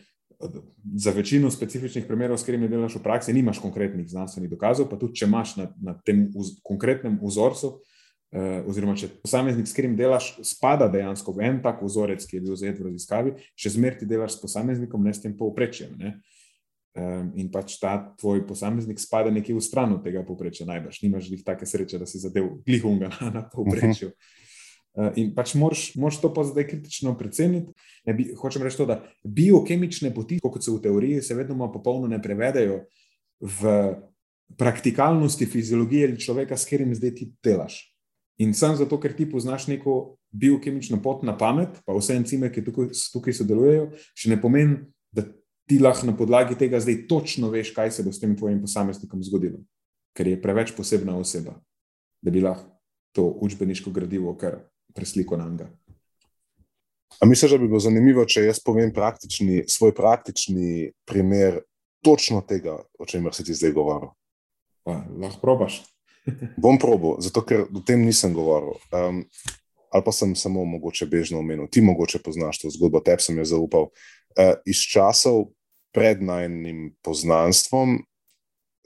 za večino specifičnih primerov, s katerimi delaš v praksi, nimaš konkretnih znanstvenih dokazov, pa tudi če imaš na, na tem uz, konkretnem vzorcu. Uh, oziroma, če posameznik, s katerim delaš, spada dejansko v en tak vzorec, ki je bil zajet v raziskavi, še zmeraj ti delaš s posameznikom, ne s tem povprečjem. Uh, Um, in pač ta tvoj posameznik spada nekje v stran od tega povprečja, najbrž. Nimaš jih take sreče, da si zadev glihunga na, na povprečju. Uh, in pač moraš, to pa zdaj kritično preceniti. Bi, hočem reči to, da biokemične poti, kot so v teoriji, se vedno popolno ne prevedajo v praktikalnosti fiziologije ali človeka, s katerim zdaj ti delaš. In sam zato, ker ti poznaš neko biokemično pot na pamet, pa vse encime, ki tukaj, tukaj sodelujejo, še ne pomeni, da ti lahko na podlagi tega zdaj točno veš, kaj se bo s tem tvojim posameznikom zgodilo, ker je preveč posebna oseba, da bi lahko to učbeniško gradivo kar presliko na njega.
A misliš, da bi bilo zanimivo, če jaz povem praktični, svoj praktični primer točno tega, o čemer si ti zdaj govoril?
Pa, lahko probaš.
Bom probo, zato ker o tem nisem govoril. Um, ali pa sem samo mogoče bežno omenil. Ti mogoče poznaš to zgodbo, tebi sem jo zaupal. Uh, iz časov pred najnim poznanstvom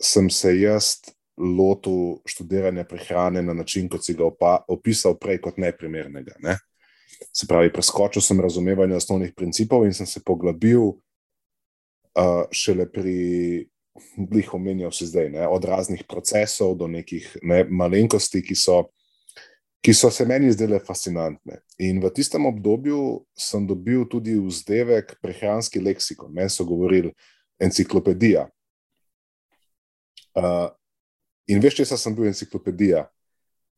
sem se jaz lotil študiranja prehrane na način, kot si ga opa, opisal prej, kot neprimernega. Ne? Se pravi, preskočil sem razumevanje osnovnih principov in sem se poglobil uh, šele pri. Blih omenjal si zdaj, ne, od raznih procesov do nekih ne, malenkosti, ki so ki so se meni zdele fascinantne. In v tistem obdobju sem dobil tudi vzdevek prehranski leksikon, meni so govorili enciklopedija. Uh, in veš, če sem bil enciklopedija.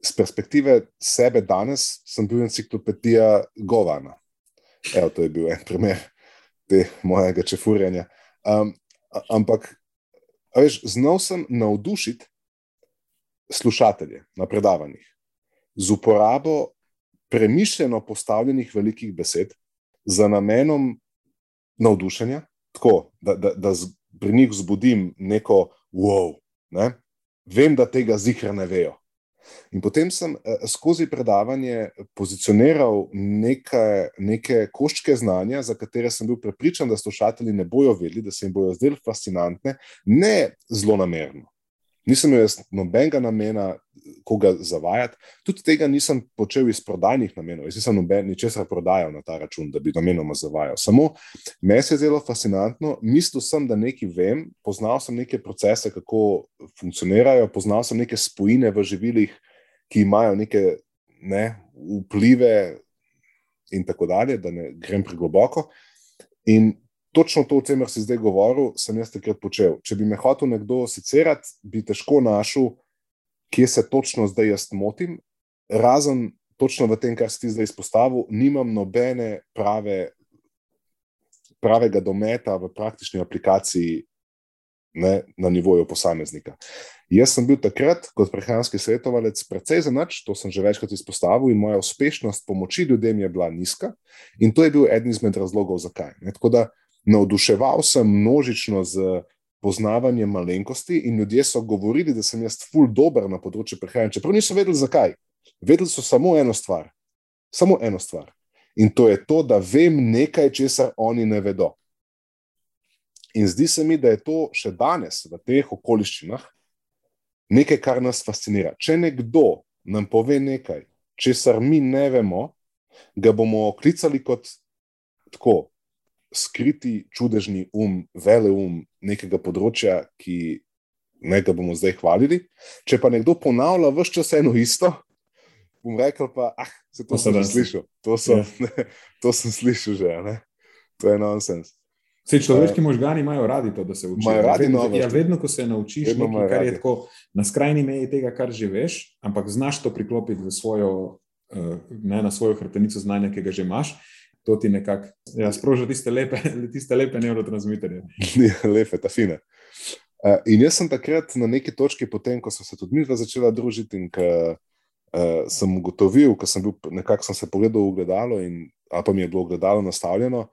Z perspektive sebe danes sem bil enciklopedija Govana. Evo, to je bil en primer te mojega čefurjanja. Um, ampak, veš, znal sem navdušiti slušatelje na predavanjih z uporabo premišljeno postavljenih velikih besed za namenom navdušenja, tako da, da, da pri njih vzbudim neko wow. Ne? Vem, da tega zihra ne vejo. In potem sem eh, skozi predavanje pozicioniral neke, neke koščke znanja, za katere sem bil prepričan, da slušatelji ne bojo vedeli, da se jim bojo zdeli fascinantne, ne zelo namerno. Nisem imel nobenega namena, koga zavajati, tudi tega nisem počel iz prodajnih namenov. Jaz nisem noben ničesar prodajal na ta račun, da bi namenoma zavajal. Samo meni se je zelo fascinantno, mislil sem, da nekaj vem, poznal sem neke procese, kako funkcionirajo, poznal sem neke spojine v živilih, ki imajo neke ne, vplive in tako dalje, da ne grem pregloboko. In točno to, o čemer si zdaj govoril, sem jaz takrat počel. Če bi me hotel nekdo sicerati, bi težko našel, kje se točno zdaj jaz motim, razen točno v tem, kar si ti zdaj izpostavil, nimam nobene prave, pravega dometa v praktični aplikaciji ne, na nivoju posameznika. Jaz sem bil takrat kot prehranski svetovalec precej zanač, to sem že večkrat izpostavil, in moja uspešnost pomoči ljudem je bila nizka, in to je bil eden izmed razlogov, zakaj. Ne, tako da navduševal sem množično z poznavanjem malenkosti, in ljudje so govorili, da sem jaz ful dober na področju prehrane, čeprav niso vedeli zakaj. Vedeli so samo eno stvar. Samo eno stvar. In to je to, da vem nekaj, česar oni ne vedo. In zdi se mi, da je to še danes v teh okoliščinah nekaj, kar nas fascinira. Če nekdo nam pove nekaj, česar mi ne vemo, ga bomo klicali kot tako, skriti, čudežni um, vele um nekega področja, ki ne ga bomo zdaj hvalili. Če pa nekdo ponavlja vse čas eno isto, bom rekel, pa ah, to, to sem slišal. To sem, yeah. Ja. ne, to sem slišal že, ne? to je nonsens.
Vse človeški možgani imajo radi to, da se učijo.
Imajo radi
vedno,
novosti.
ja, vedno, ko se naučiš
Vedno
nekaj, kar je
radi.
tako na skrajni meji tega, kar že veš, ampak znaš to priklopiti v svojo, eh, ne, na svojo hrbtenico znanja, ki ga že imaš, to ti nekako ja, sproža tiste lepe, tiste lepe neurotransmiterje.
lepe, ta fine. Uh, in jaz sem takrat na neki točki, potem, ko sem se tudi mi dva začela družiti, in ko uh, sem ugotovil, ko sem bil nekako sem se pogledal v gledalo, in, pa mi je bilo gledalo nastavljeno,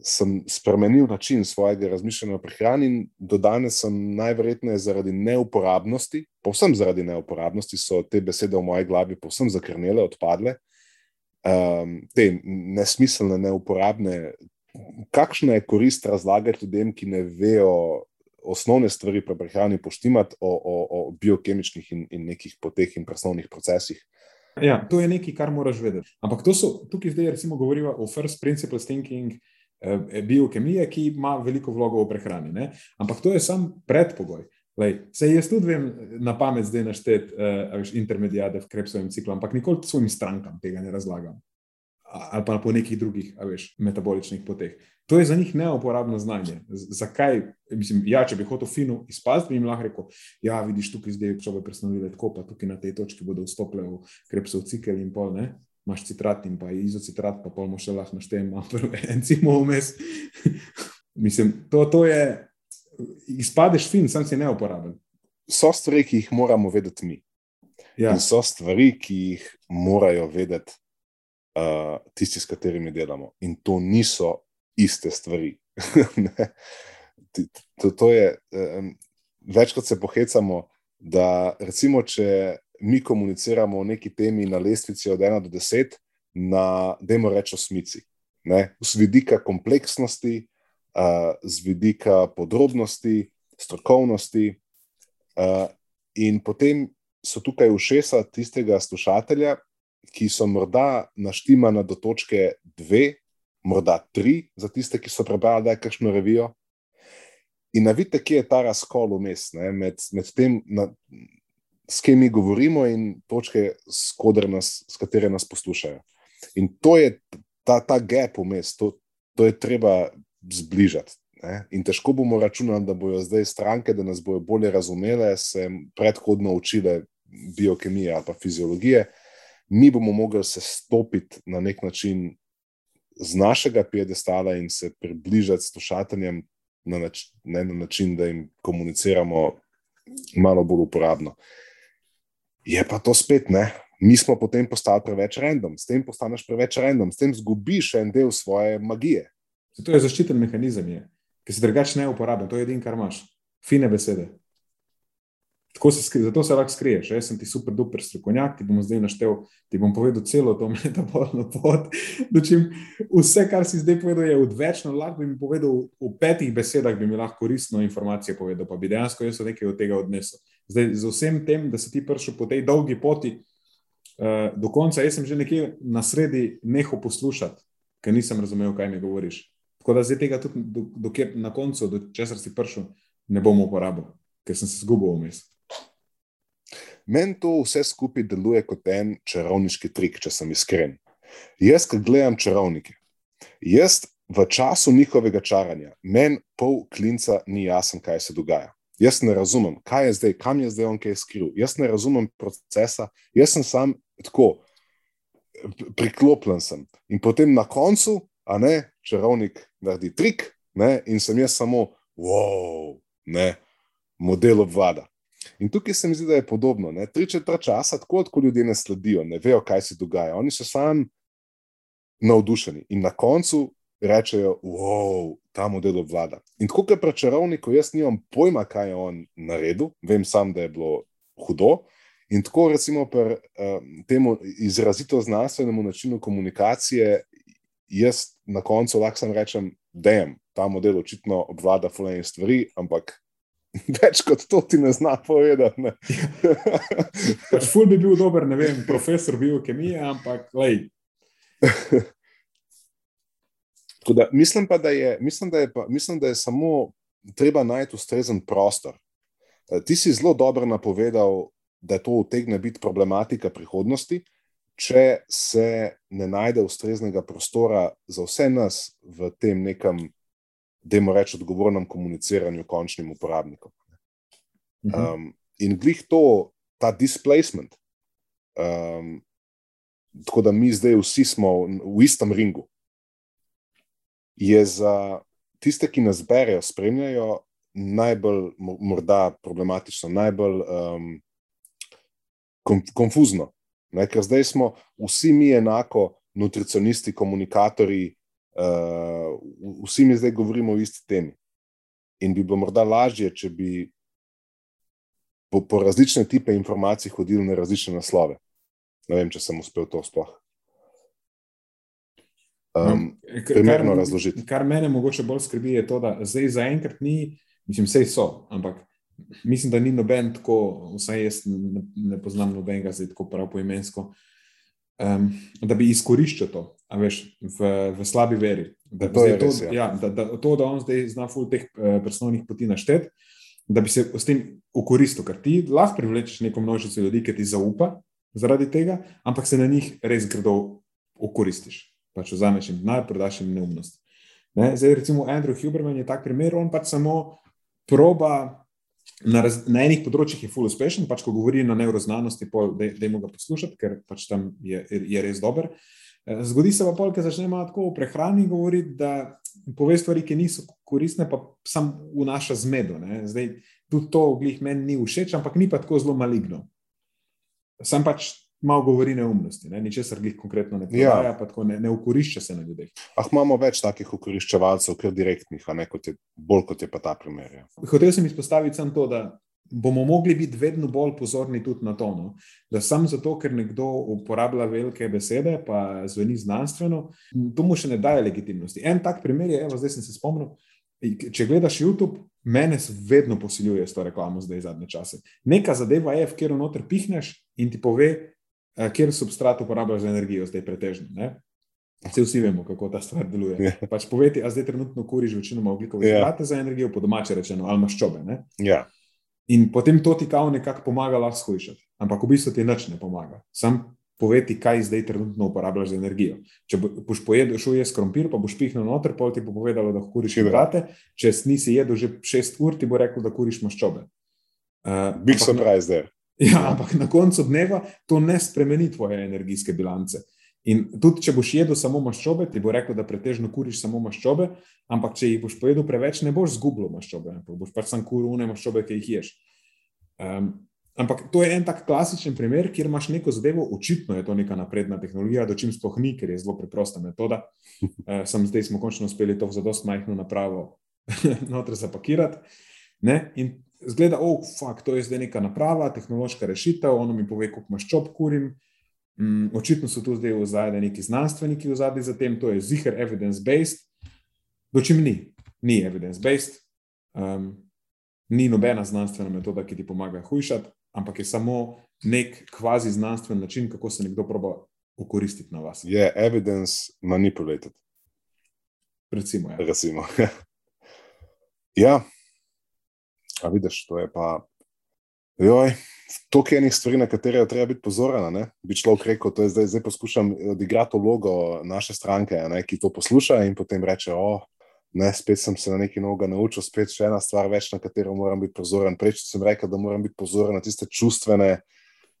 sem spremenil način svojega razmišljanja o prehrani, in do danes sem najverjetneje zaradi neuporabnosti, povsem zaradi neuporabnosti, so te besede v moji glavi povsem zakrnele, odpadle. Um, te nesmiselne, neuporabne, kakšna je korist razlagati ljudem, ki ne vejo osnovne stvari pri prehrani, poštimati o, o, o biokemičnih in, in nekih poteh in presnovnih procesih.
Ja, to je nekaj, kar moraš vedeti. Ampak to so, tukaj zdaj recimo govorimo o first principles thinking, eh, biokemije, ki ima veliko vlogo v prehrani. Ne? Ampak to je sam predpogoj. Lej, se jaz tudi vem na pamet zdaj našteti uh, intermedijade v Krebsovem ciklu, ampak nikoli svojim strankam tega ne razlagam. Ali pa po nekih drugih, veš, metaboličnih poteh. To je za njih neuporabno znanje. Z- Zakaj? Mislim, ja, če bi hotel fino izpasti, bi jim lahko rekel, ja, vidiš tukaj zdaj sobe presnovile tako, pa tukaj na tej točki bodo vstopile v Krebsov cikel in pol, ne? Imaš citrat in pa izocitrat, pa pol mu še lahko naštejem malo encimov vmes. Mislim, to, to je, izpadeš fin, sam si neuporaben.
So stvari, ki jih moramo vedeti mi.
Ja,
In so stvari, ki jih morajo vedeti uh, tisti, s katerimi delamo. In to niso iste stvari. To, to je, um, večkrat se pohecamo, da recimo, če mi komuniciramo o neki temi na lestvici od 1 do 10, na, dajmo reči, osmici. Ne? Z vidika kompleksnosti, uh, z vidika podrobnosti, strokovnosti. In potem so tukaj ušesa tistega slušatelja, ki so morda naštimana do točke dve, morda tri, za tiste, ki so prebrali kdaj kakšno revijo. In navidite, kje je ta razkol vmes med, med tem, na, s kim mi govorimo, in točke, s, nas, s katere nas poslušajo. In to je ta, ta gap vmes, to, to je treba zbližati. Ne? In težko bomo računali, da bodo zdaj stranke, da nas bodo bolje razumele, se predhodno učile biokemije ali pa fiziologije. Mi bomo mogli se stopiti na nek način z našega piedestala in se približati slušateljem na, nač, ne, na način, da jim komuniciramo malo bolj uporabno. Je pa to spet ne. Mi smo potem postali preveč random, s tem postaneš preveč random, s tem zgubiš en del svoje magije.
To je zaščiten mehanizem, je, ki se drugače ne uporablja, to je edino, kar imaš. Fine besede. Tako se, skri- zato se lahko skriješ. Jaz sem ti super, duper strokovnjak, ti bom zdaj naštel, ti bom povedal celo to metabolno pot. Dočim, vse, kar si zdaj povedal, je odvečno, lahko bi mi povedal v petih besedah, bi mi lahko koristno informacijo povedal, pa bi dejansko jaz nekaj od tega odnesel. Zdaj, z vsem tem, da si ti prišel po tej dolgi poti uh, do konca, jaz sem že nekje na sredi nehal poslušati, ker nisem razumel, kaj mi govoriš. Tako da zdaj tega tudi, do, do kjer, na koncu, do česar si prišel, ne bom uporabil, ker sem se zgubil vmes.
Meni to vse skupaj deluje kot en čarovniški trik, če sem iskren. Jaz, ko gledam čarovnike, jaz v času njihovega čaranja, meni pol klinca ni jasno, kaj se dogaja. Jaz ne razumem, kaj je zdaj, kam je zdaj on kaj skril. Jaz ne razumem procesa, jaz sem sam tako priklopljen sem. In potem na koncu, a ne, čarovnik naredi trik, ne, in sem jaz samo, wow, ne, model obvlada. In tukaj se mi zdi, da je podobno. Ne? Tri četrt časa, tako kot ljudje ne sledijo, ne vejo, kaj se dogaja. Oni so sami navdušeni in na koncu rečejo, wow, ta model obvlada. In tako kot pri čarovniku, jaz nimam pojma, kaj je on naredil, vem sam, da je bilo hudo. In tako recimo pri um, temu izrazito znanstvenemu načinu komunikacije, jaz na koncu lahko samo rečem, da je ta model očitno obvlada fulejne stvari, ampak več kot to ti ne zna povedati. Ne?
Pač ful bi bil dober, ne vem, profesor biokemije, ampak lej,
Da, mislim pa, da je, mislim, da je pa, mislim, da je samo treba najti ustrezen prostor. Eh, Ti si zelo dobro napovedal, da to utegne biti problematika prihodnosti, če se ne najde ustreznega prostora za vse nas v tem nekem dajmo reči, odgovornem komuniciranju končnim uporabnikom.
Mhm.
Um, in glih to, ta displacement, um, tako da mi zdaj vsi smo v istem ringu, je za tiste, ki nas berejo, spremljajo, najbolj mo- morda problematično, najbolj um, konf konfuzno. Ne, ker zdaj smo vsi mi enako, nutricionisti, komunikatorji, uh, vsi mi zdaj govorimo o isti temi. In bi bilo morda lažje, če bi po, po različne type informacij hodili na različne naslove. Ne vem, če sem uspel to sploh. Um,
Kar-
primerno
kar-
razložiti.
Kar mene mogoče bolj skrbi, je to, da zdaj zaenkrat ni, mislim, vse so, ampak mislim, da ni noben tako, vsaj jaz ne, ne poznam nobenega, zdaj tako prav poimensko, um, da bi izkoriščal to, veš, v, v slabi veri. Da,
To
zdaj
res, ja.
ja, da, da, to, da on zdaj zna ful teh eh, personalnih poti naštet, da bi se s tem ukoristil, ker ti lahko privlečeš neko množico ljudi, ki ti zaupa zaradi tega, ampak se na njih res grdo ukoristiš. Pač vzameš jim denar, prodaš jim neumnost. Ne? Zdaj, recimo, Andrew Huberman je tak primer, on pač samo proba. Na, raz, na enih področjih je full uspešen, pač ko govori na neuroznanosti, da je mu ga poslušati, ker pač tam je, je res dober. Eh, Zgodi se pa pol, ker začne malo tako o prehrani govoriti, da pove stvari, ki niso koristne, pa sam vnaša zmedo. Ne. Zdaj, tudi to glih meni ni všeč, ampak ni pa tako zelo maligno. Sam pač malo govori neumnosti, ne. ničesar glih konkretno ne prodaja,
Ja.
pa tako ne, ne ukorišča se na ljudeh.
Ah, imamo več takih ukoriščevalcev, kar direktnih, a ne kot je, bolj kot je pa ta primer. Ja.
Hotel sem izpostaviti samo to, da bomo mogli biti vedno bolj pozorni tudi na to. No? Da samo zato, ker nekdo uporablja velike besede, pa zveni znanstveno, to mu še ne daje legitimnosti. En tak primer je, evo, zdaj sem se spomnil. Če gledaš YouTube, mene se vedno posiljuje s to reklamo, zdaj zadnje čase. Neka zadeva je, v katero noter pihneš in ti pove, kjer substrat uporabljaš za energijo, zdaj pretežno. Ne? Vse vsi vemo, kako ta stvar deluje.
Ja.
Pač poveti, a zdaj trenutno kuriš večinoma oglikove
Ja.
hidrate za energijo, po domače rečeno, ali maščobe. Ne?
Ja.
In potem to ti kao nekako pomaga lahko shujšati. Ampak v bistvu ti nič ne pomaga. Sam poveti, kaj zdaj trenutno uporabljaš za energijo. Če bo- boš pojedel šuje s krompir, pa boš pihnil noter, pol ti bo povedalo, da kuriš hidrate, če nisi jedel že 6 ur, ti bo rekel, da kuriš maščobe. Uh,
Big
ampak
surprise there.
Ja, ampak na koncu dneva to ne spremeni tvoje energijske bilance. In tudi, če boš jedel samo maščobe, ti bo rekel, da pretežno kuriš samo maščobe, ampak če jih boš pojedel preveč, ne boš zgubil maščobe, boš pač sam kuril une maščobe, ki jih ješ. Um, ampak to je en tak klasičen primer, kjer imaš neko zadevo, očitno je to neka napredna tehnologija, do čim sploh ni, ker je zelo preprosta metoda. Uh, sem zdaj smo končno uspeli to v zadost majhno napravo noter zapakirati. Ne? In zgleda, oh, fuck, to je zdaj neka naprava, tehnološka rešitev, ono mi pove, koliko maščob kurim. Mm, očitno so tu zdaj v zadnji neki znanstveniki v zadnji za tem, to je ziger evidence-based, dočim ni, ni evidence-based, um, ni nobena znanstvena metoda, ki ti pomaga hujšati, ampak je samo nek kvazi znanstven način, kako se nekdo proba ukoristiti na vas.
Je evidence manipulated,
Recimo, ja.
recimo. ja, a vidiš, to je pa. Joj, toliko enih stvari, na katere je treba biti pozoren. ne. Bi človek rekel, to je zdaj, zdaj poskušam odigrati vlogo naše stranke, ne, ki to posluša in potem reče: O, ne, spet sem se na neki noga naučil, spet še ena stvar več, na katero moram biti pozoren. Prej sem rekel, da moram biti pozoren na tiste čustvene,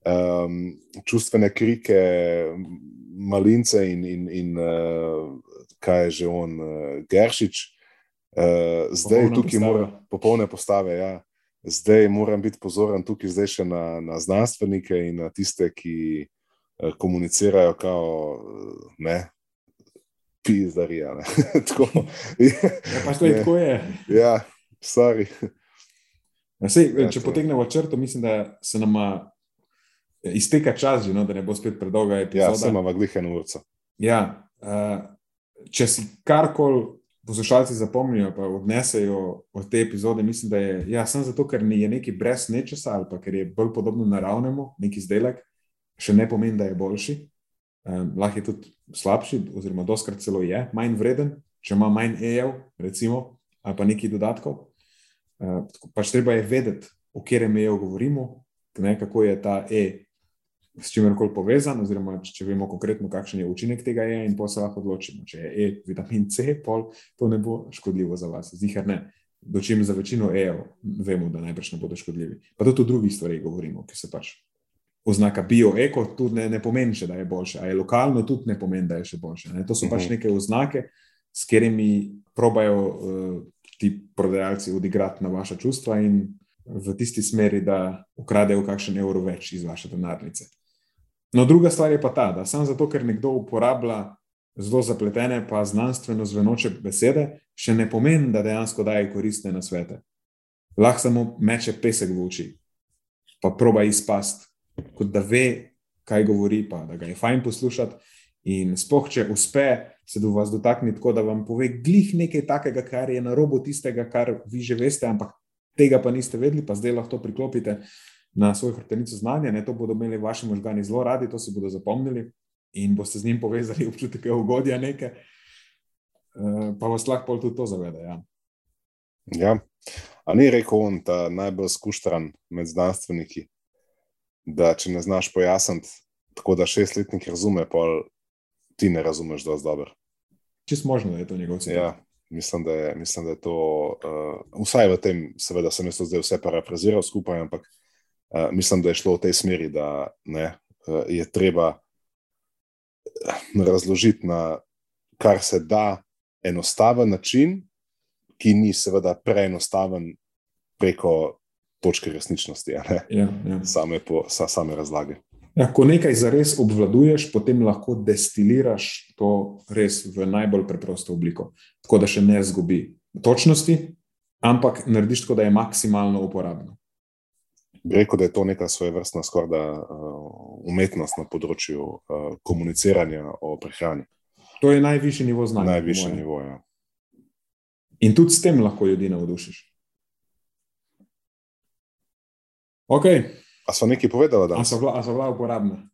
um, čustvene krike, malince in, in, in uh, kaj je že on, uh, Geršič. Uh, zdaj
Popolna
tukaj
postava.
moram, popolne postave, ja. Zdaj moram biti pozoren tukaj zdaj še na, na znanstvenike in na tiste, ki uh, komunicirajo kao, uh, ne, pizdarija. ne. Tako,
Ja, pač
Ne.
tako je.
ja, sorry.
Ja, sej,
Ja,
če potegnemo črto, mislim, da se nam izteka čas, že, no, da ne bo spet predolga
Ja,
epizoda.
sem imel glihen urco.
Ja, uh, če si karkoli poslušalci zapomnijo, pa odnesejo od te epizode, mislim, da je ja, samo zato, ker ni- nekaj brez nečesa ali ker je bolj podobno naravnemu, neki izdelek, še ne pomeni, da je boljši. Um, lahko je tudi slabši, oziroma doskrat celo je manj vreden, če ima manj EJ, recimo, ali pa nekaj dodatkov. Uh, pač treba je vedeti, o katerem EJ govorimo, ne, kako je ta E s čimerkoli povezan, oziroma če vemo konkretno, kakšen je učinek tega je, in pa se lahko odločimo. Če je E, vitamin C, pol, to ne bo škodljivo za vas, zihar ne. Dočim za večino E-jev vemo, da najbrž ne bodo škodljivi. Pa tudi o drugih stvarih govorimo, ki se pač. Oznaka bio-eko tudi ne, ne pomeni, še, da je boljše, a je lokalno tudi ne pomeni, da je še boljše. Ne? To so pač neke oznake, s katerimi probajo uh, ti prodajalci odigrati na vaša čustva in v tisti smeri, da ukradejo kakšen evro več iz vaše denarnice. No, druga stvar je pa ta, da samo zato, ker nekdo uporablja zelo zapletene, pa znanstveno zvenoče besede, še ne pomeni, da dejansko daje koristne na svete. Lahko samo meče pesek v oči, pa proba izpast, kot da ve, kaj govori, pa da ga je fajn poslušati. In spoh, če uspe se do vas dotakniti tako, da vam pove glih nekaj takega, kar je na robu tistega, kar vi že veste, ampak tega pa niste vedeli, pa zdaj lahko priklopite na svojo hrbtenico znanja. Ne, to bodo imeli vaši možgani zelo radi, to si bodo zapomnili in boste z njim povezali občutek ugodja nekaj, uh, pa vas lahko tudi to zavede. Ja.
Ja. A ni rekel on, ta najbolj skuštran med znanstveniki, da če ne znaš pojasniti, tako da šestletnik razume, pa ti ne razumeš dovolj dobro.
Čist možno, da je to njegov cilj.
Ja, mislim, da je, mislim, da je to, uh, vsaj v tem, seveda sem jaz to zdaj vse parafraziral skupaj, ampak uh, mislim, da je šlo v tej smeri, da ne, uh, je treba razložiti na kar se da enostaven način, ki ni seveda preenostaven preko točke resničnosti,
ja, ja.
same, po, sa, same razlage.
Ja, ko nekaj zares obvladuješ, potem lahko destiliraš to res v najbolj preprosto obliko, tako da še ne zgubi točnosti, ampak narediš tako, da je maksimalno uporabno.
Bi rekel, da je to neka svoje vrstna skorda uh, umetnost na področju uh, komuniciranja o prehrani.
To je najvišji nivo znanja.
Najvišji nivo, ja.
In tudi s tem lahko ljudi navdušiš. Okay.
A so nekaj povedali, da
so bila, bila uporabna?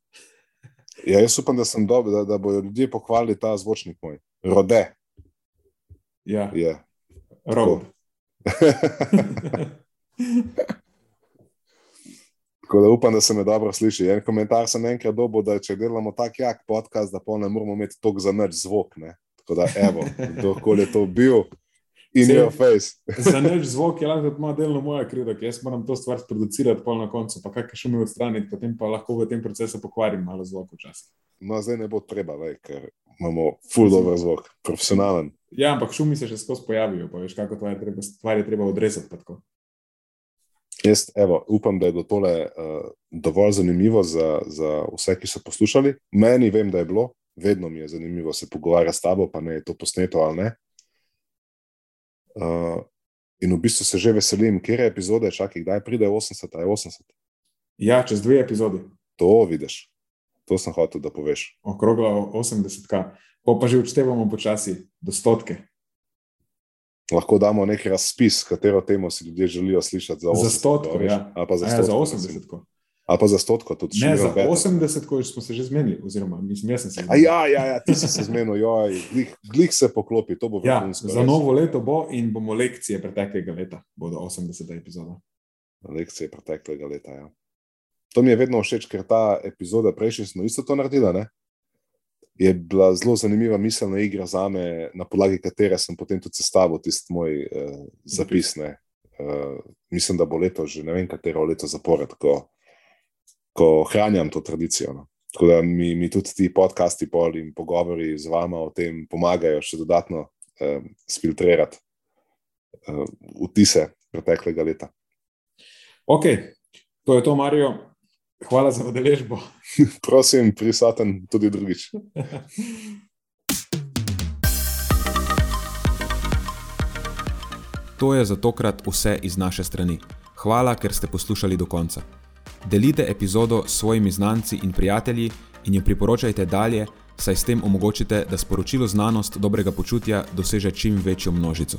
Ja, jaz upam, da sem dobil, da, da bodo ljudje pohvalili ta zvočnik moj. Rode.
Ja,
je.
Rod.
Tako da upam, da se me dobro sliši. En komentar sem enkrat dobil, da če delamo tako jak podcast, da pa ne moramo imeti toliko za nič zvok. Ne? Tako da, evo, kdorkoli je to bil, in your face.
za nič zvok je lahko malo delno moja krivda, ker jaz moram to stvar sproducirati pol na koncu, pa kaj še mi odstraniti, potem pa lahko v tem procesu pokvarim malo zvok včasih.
No, zdaj ne bo treba, le, ker imamo full dobro zvok, profesionalen.
Ja, ampak šumi se še skozi pojavijo, pa veš, kako stvar je treba odrezati.
Jaz evo, upam, da je tole uh, dovolj zanimivo za, za vse, ki so poslušali. Meni vem, da je bilo, vedno mi je zanimivo se pogovarjati s tabo, pa ne je to posneto ali ne. Uh, in v bistvu se že veselim, kje je epizode, čakaj, kdaj pride 80, ali 80.
Ja, čez dve epizodi.
To vidiš, to sem hotel, da poveš.
Okrogla 80, pa pa že odštevamo počasi do stotke
lahko damo neki razpis, katero temo si ljudje želijo slišati za 80.
Za stotko, ja.
Ali pa za,
ja, za 80.
Ali pa za stotko tudi.
Ne, za 80, ko smo se že zmenili, oziroma mislim, jaz sem se
zmenil. Ja, ja, ja, ti si se zmenil, joj, glih, glih se poklopi, to bo
ja, vrhunsko. Za res. novo leto bo in bomo lekcije preteklega leta, bodo 80 epizoda.
Lekcije preteklega leta, ja. To mi je vedno všeč, ker ta epizoda prejšnji smo isto to naredili, ne? Je bila zelo zanimiva miselna igra za me, na podlagi katere sem potem tudi sestavil tisti moj uh, zapis. Uh, mislim, da bo leto, že ne vem, katero leto zapored, ko, ko ohranjam to tradicijo. No. Tako da mi, mi tudi ti podcasti in pogovori z vama o tem pomagajo še dodatno eh, filtrirati uh, vtise preteklega leta.
Ok, to je to, Marijo. Hvala za udeležbo.
Prosim, prisoten tudi drugič.
To je za tokrat vse iz naše strani. Hvala, ker ste poslušali do konca. Delite epizodo s svojimi znanci in prijatelji in jo priporočajte dalje, saj s tem omogočite, da sporočilo znanost dobrega počutja doseže čim večjo množico.